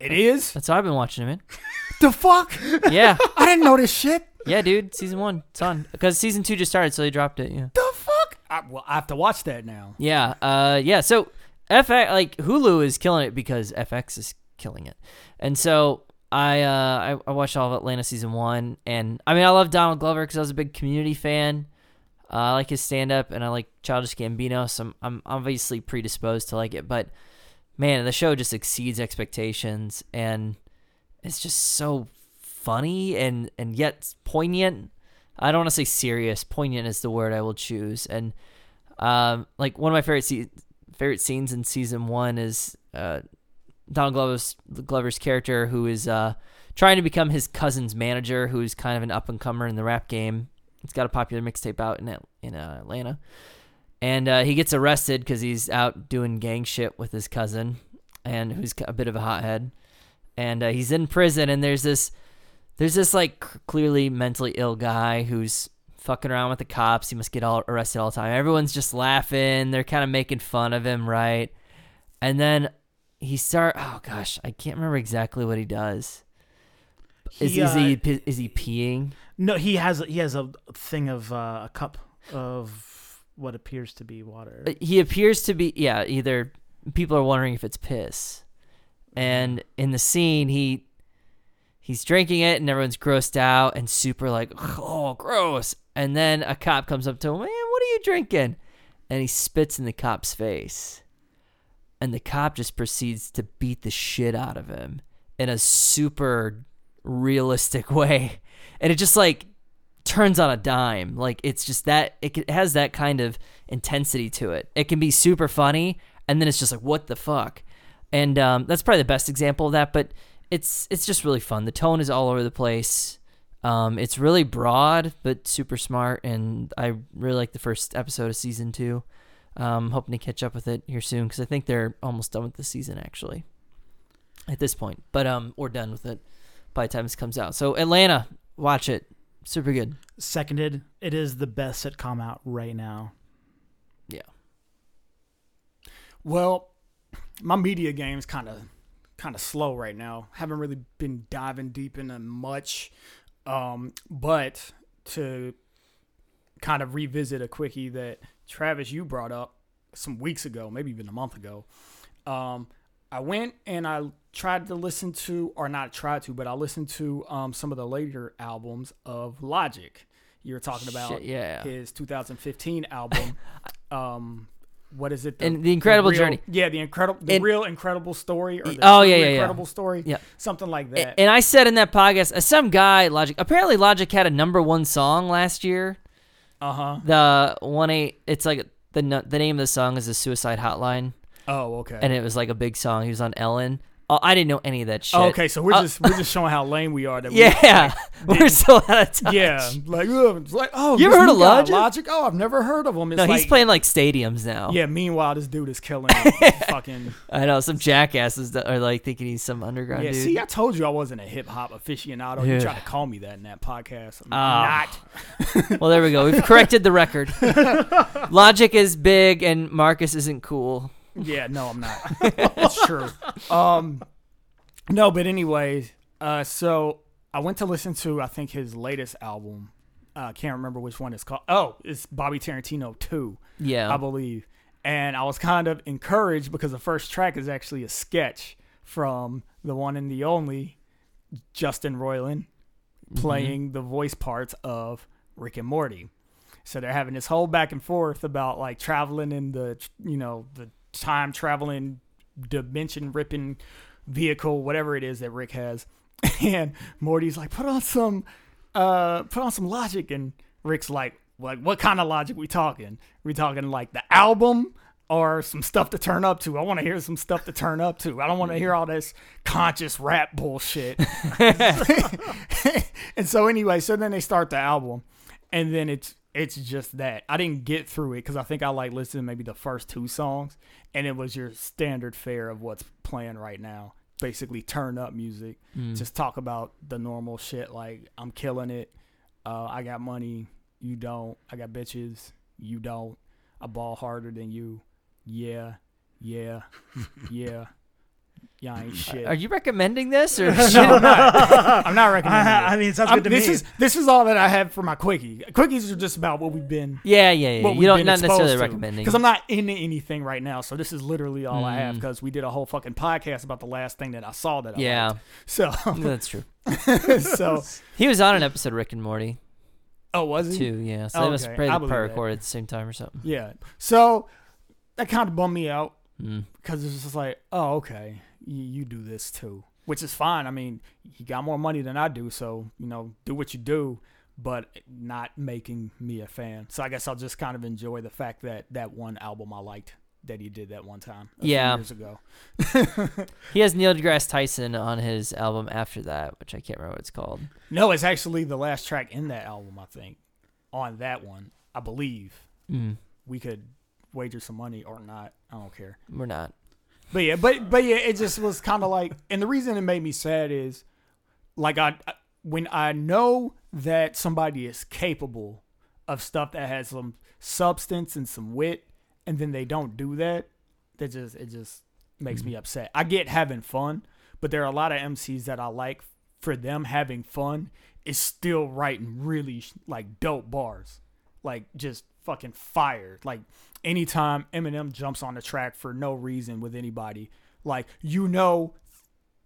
S3: It is.
S1: That's how I've been watching it,
S3: The fuck?
S1: Yeah,
S3: I didn't know this shit.
S1: yeah, dude. Season one, it's on because season two just started, so they dropped it. Yeah,
S3: The fuck? I, well, I have to watch that now.
S1: yeah, uh, yeah. So FX, like Hulu, is killing it because FX is killing it, and so I, uh, I, I watched all of Atlanta season one, and I mean, I love Donald Glover because I was a big Community fan. Uh, I like his stand up, and I like Childish Gambino, so I'm, I'm obviously predisposed to like it. But man, the show just exceeds expectations, and it's just so funny and and yet poignant. I don't want to say serious. Poignant is the word I will choose. And um, like one of my favorite se- favorite scenes in season one is uh, Donald Glover's Glover's character who is uh, trying to become his cousin's manager, who's kind of an up and comer in the rap game. He's got a popular mixtape out in in uh, Atlanta, and uh, he gets arrested because he's out doing gang shit with his cousin, and who's a bit of a hothead. And uh, he's in prison, and there's this there's this like clearly mentally ill guy who's fucking around with the cops. He must get all arrested all the time. Everyone's just laughing. They're kind of making fun of him, right? And then he start. Oh gosh, I can't remember exactly what he does. Is,
S2: He,
S1: is
S2: uh,
S1: he is he peeing?
S2: No, he has he has a thing of uh, a cup of what appears to be water.
S1: Uh, He appears to be. Yeah, either people are wondering if it's piss, and in the scene he he's drinking it and everyone's grossed out and super like oh gross and then a cop comes up to him man what are you drinking and he spits in the cop's face and the cop just proceeds to beat the shit out of him in a super realistic way. And it just like turns on a dime. Like it's just that it has that kind of intensity to it. It can be super funny and then it's just like what the fuck? And um, that's probably the best example of that but it's it's just really fun. The tone is all over the place. Um, it's really broad but super smart and i really like the first episode of season two um, hoping to catch up with it here soon because i think they're almost done with the season actually at this point but um we're done with it by the time this comes out so atlanta watch it super good
S2: Seconded, it is the best sitcom out right now. Yeah.
S3: Well, my media game's kind of kind of slow right now. Haven't really been diving deep into much. Um, but to kind of revisit a quickie that Travis you brought up some weeks ago, maybe even a month ago. Um, I went and I tried to listen to, or not tried to, but I listened to um, some of the later albums of Logic. You were talking about
S1: Shit, yeah.
S3: his 2015 album. um, what is it? The,
S1: And The Incredible
S3: real-
S1: Journey.
S3: Yeah, the incredible, the
S1: And-
S3: real incredible story, or the
S1: Oh, yeah, yeah, yeah.
S3: incredible story.
S1: Yeah.
S3: something like that.
S1: And I said in that podcast, uh, some guy Logic. Apparently, Logic had a number one song last year.
S3: Uh huh.
S1: The one eight. It's like the the name of the song is the Suicide Hotline,
S3: Oh, okay.
S1: and it was like a big song. He was on Ellen. Oh, I didn't know any of that shit.
S3: Oh, okay, so we're
S1: Uh,
S3: just we're just showing how lame we are. That we,
S1: Yeah, we're so out of touch.
S3: yeah, like ugh, like oh,
S1: You ever heard of Logic?
S3: Logic? Oh, I've never heard of him. It's
S1: No,
S3: like,
S1: he's playing like stadiums now.
S3: Yeah. Meanwhile, this dude is killing fucking.
S1: I know some jackasses that are like thinking he's some underground
S3: Yeah.
S1: dude.
S3: See, I told you I wasn't a hip hop aficionado.
S1: Yeah.
S3: You tried to call me that in that podcast. I'm
S1: Ah.
S3: not.
S1: well, there we go. We've corrected the record. Logic is big, and Marcus isn't cool.
S3: Yeah, no, I'm not. That's true. Um, no, but anyways, uh, so I went to listen to I think his latest album. I uh, can't remember which one it's called. Oh, it's Bobby Tarantino Two,
S1: Yeah.
S3: I believe. And I was kind of encouraged because the first track is actually a sketch from the one and the only Justin Roiland playing the voice parts of Rick and Morty. So they're having this whole back and forth about like traveling in the you know the time traveling dimension ripping vehicle whatever it is that Rick has, and Morty's like put on some uh put on some logic and Rick's like like what kind of logic we talking? We talking like the album or some stuff to turn up to? I want to hear some stuff to turn up to. I don't want to hear all this conscious rap bullshit. and so anyway, so then they start the album, and then it's it's just that I didn't get through it because I think I like listened to maybe the first two songs, and it was your standard fare of what's playing right now. Basically, turn up music.
S1: Mm.
S3: Just talk about the normal shit like I'm killing it. Uh, I got money. You don't. I got bitches. You don't. I ball harder than you. Yeah. Yeah. yeah. Yeah, I ain't shit.
S1: Are you recommending this or?
S3: no, I'm not. I'm not recommending it.
S2: I mean, it sounds
S3: I'm-
S2: good to
S3: this
S2: me.
S3: is this is all that I have for my quickie. Quickies are just about what we've been.
S1: yeah, yeah, yeah.
S3: What
S1: You
S3: we've
S1: don't not necessarily
S3: to.
S1: recommending.
S3: because I'm not into anything right now. So this is literally all I have
S1: Mm.
S3: because we did a whole fucking podcast about the last thing that I saw that I
S1: Yeah,
S3: liked. So
S1: that's true.
S3: so
S1: He was on an episode of Rick and Morty
S3: oh was he?
S1: too. Yeah, so
S3: Oh,
S1: they must
S3: okay.
S1: probably
S3: I
S1: probably
S3: believe that.
S1: recorded at the same time or something.
S3: Yeah. So that kind of bummed me out
S1: Mm.
S3: because it's just like, oh okay, you, you do this too, which is fine. I mean, you got more money than I do, so you know, do what you do. But not making me a fan. So I guess I'll just kind of enjoy the fact that that one album I liked that he did that one time.
S1: Yeah.
S3: years ago.
S1: He has Neil deGrasse Tyson on his album after that, which I can't remember what it's called.
S3: No, it's actually the last track in that album. I think on that one, I believe
S1: Mm.
S3: we could wager some money or not. I don't care.
S1: We're not.
S3: But yeah, but but yeah, it just was kind of like, and the reason it made me sad is, like I, when I know that somebody is capable of stuff that has some substance and some wit, and then they don't do that, that just it just makes me mm-hmm. upset. I get having fun, but there are a lot of MCs that I like for them having fun is still writing really like dope bars, like just fucking fire. Like anytime Eminem jumps on the track for no reason with anybody, like you know,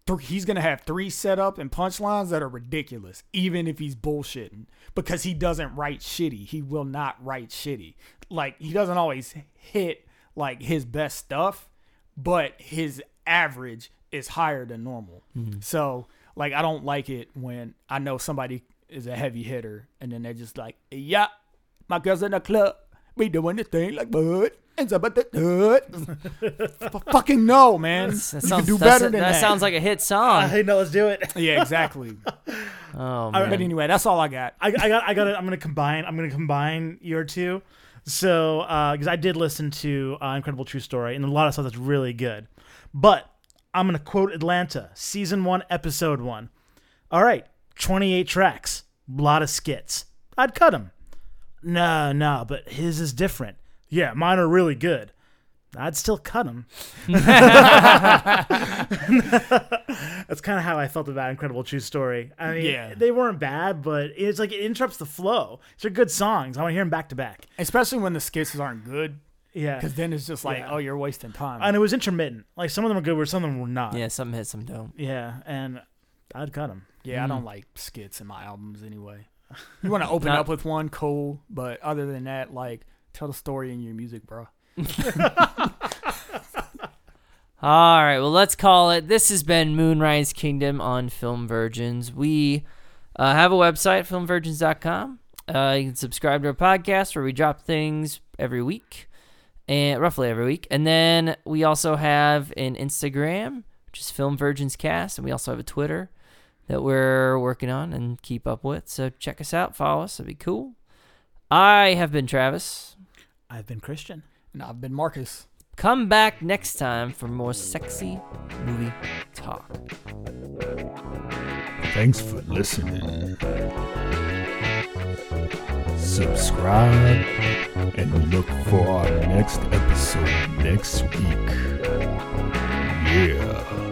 S3: th- he's gonna have three set up and punchlines that are ridiculous, even if he's bullshitting, because he doesn't write shitty. He will not write shitty. Like he doesn't always hit like his best stuff, but his average is higher than normal. Mm-hmm. So like I don't like it when I know somebody is a heavy hitter and then they're just like, yeah, my girl's in the club, we doing the thing like bud. And about the F- fucking no, man.
S1: That
S3: you
S1: sounds,
S3: can do
S1: that's-
S3: better than that.
S1: that sounds like a hit song.
S2: Hey, no, let's do it.
S3: yeah, exactly.
S1: Oh
S2: I-
S1: man.
S3: but anyway, that's all I got.
S2: I, I got I got it. I'm gonna combine. I'm gonna combine your two. So because I did listen to uh, Incredible True Story and a lot of stuff that's really good, but I'm gonna quote Atlanta season one episode one. All right, 28 tracks, a lot of skits. I'd cut them. No, no, but his is different. Yeah, mine are really good. I'd still cut them. That's kind of how I felt about Incredible True Story. I mean,
S3: Yeah.
S2: they weren't bad, but it's like it interrupts the flow. These are good songs. I want to hear them back to back.
S3: Especially when the skits aren't good,
S2: Yeah,
S3: because then it's just like,
S2: Yeah.
S3: oh, you're wasting time.
S2: and it was intermittent. Like some of them were good, where some of them were not.
S1: yeah, some hit, some don't.
S2: yeah, and I'd cut them.
S3: yeah, I
S1: Mm.
S3: don't like skits in my albums anyway. You want to open
S1: Not-
S3: up with one, cool. But other than that, like, tell the story in your music, bro.
S1: All right, well, let's call it. This has been Moonrise Kingdom on Film Virgins. We uh, have a website, filmvirgins.com. Uh, you can subscribe to our podcast where we drop things every week, and roughly every week. And then we also have an Instagram, which is Film Virgins Cast, and we also have a Twitter that we're working on and keep up with. So check us out, follow us, that'd be cool. I have been Travis.
S2: I've been Christian.
S3: And I've been Marcus.
S1: Come back next time for more sexy movie talk.
S4: Thanks for listening. Subscribe and look for our next episode next week. Yeah.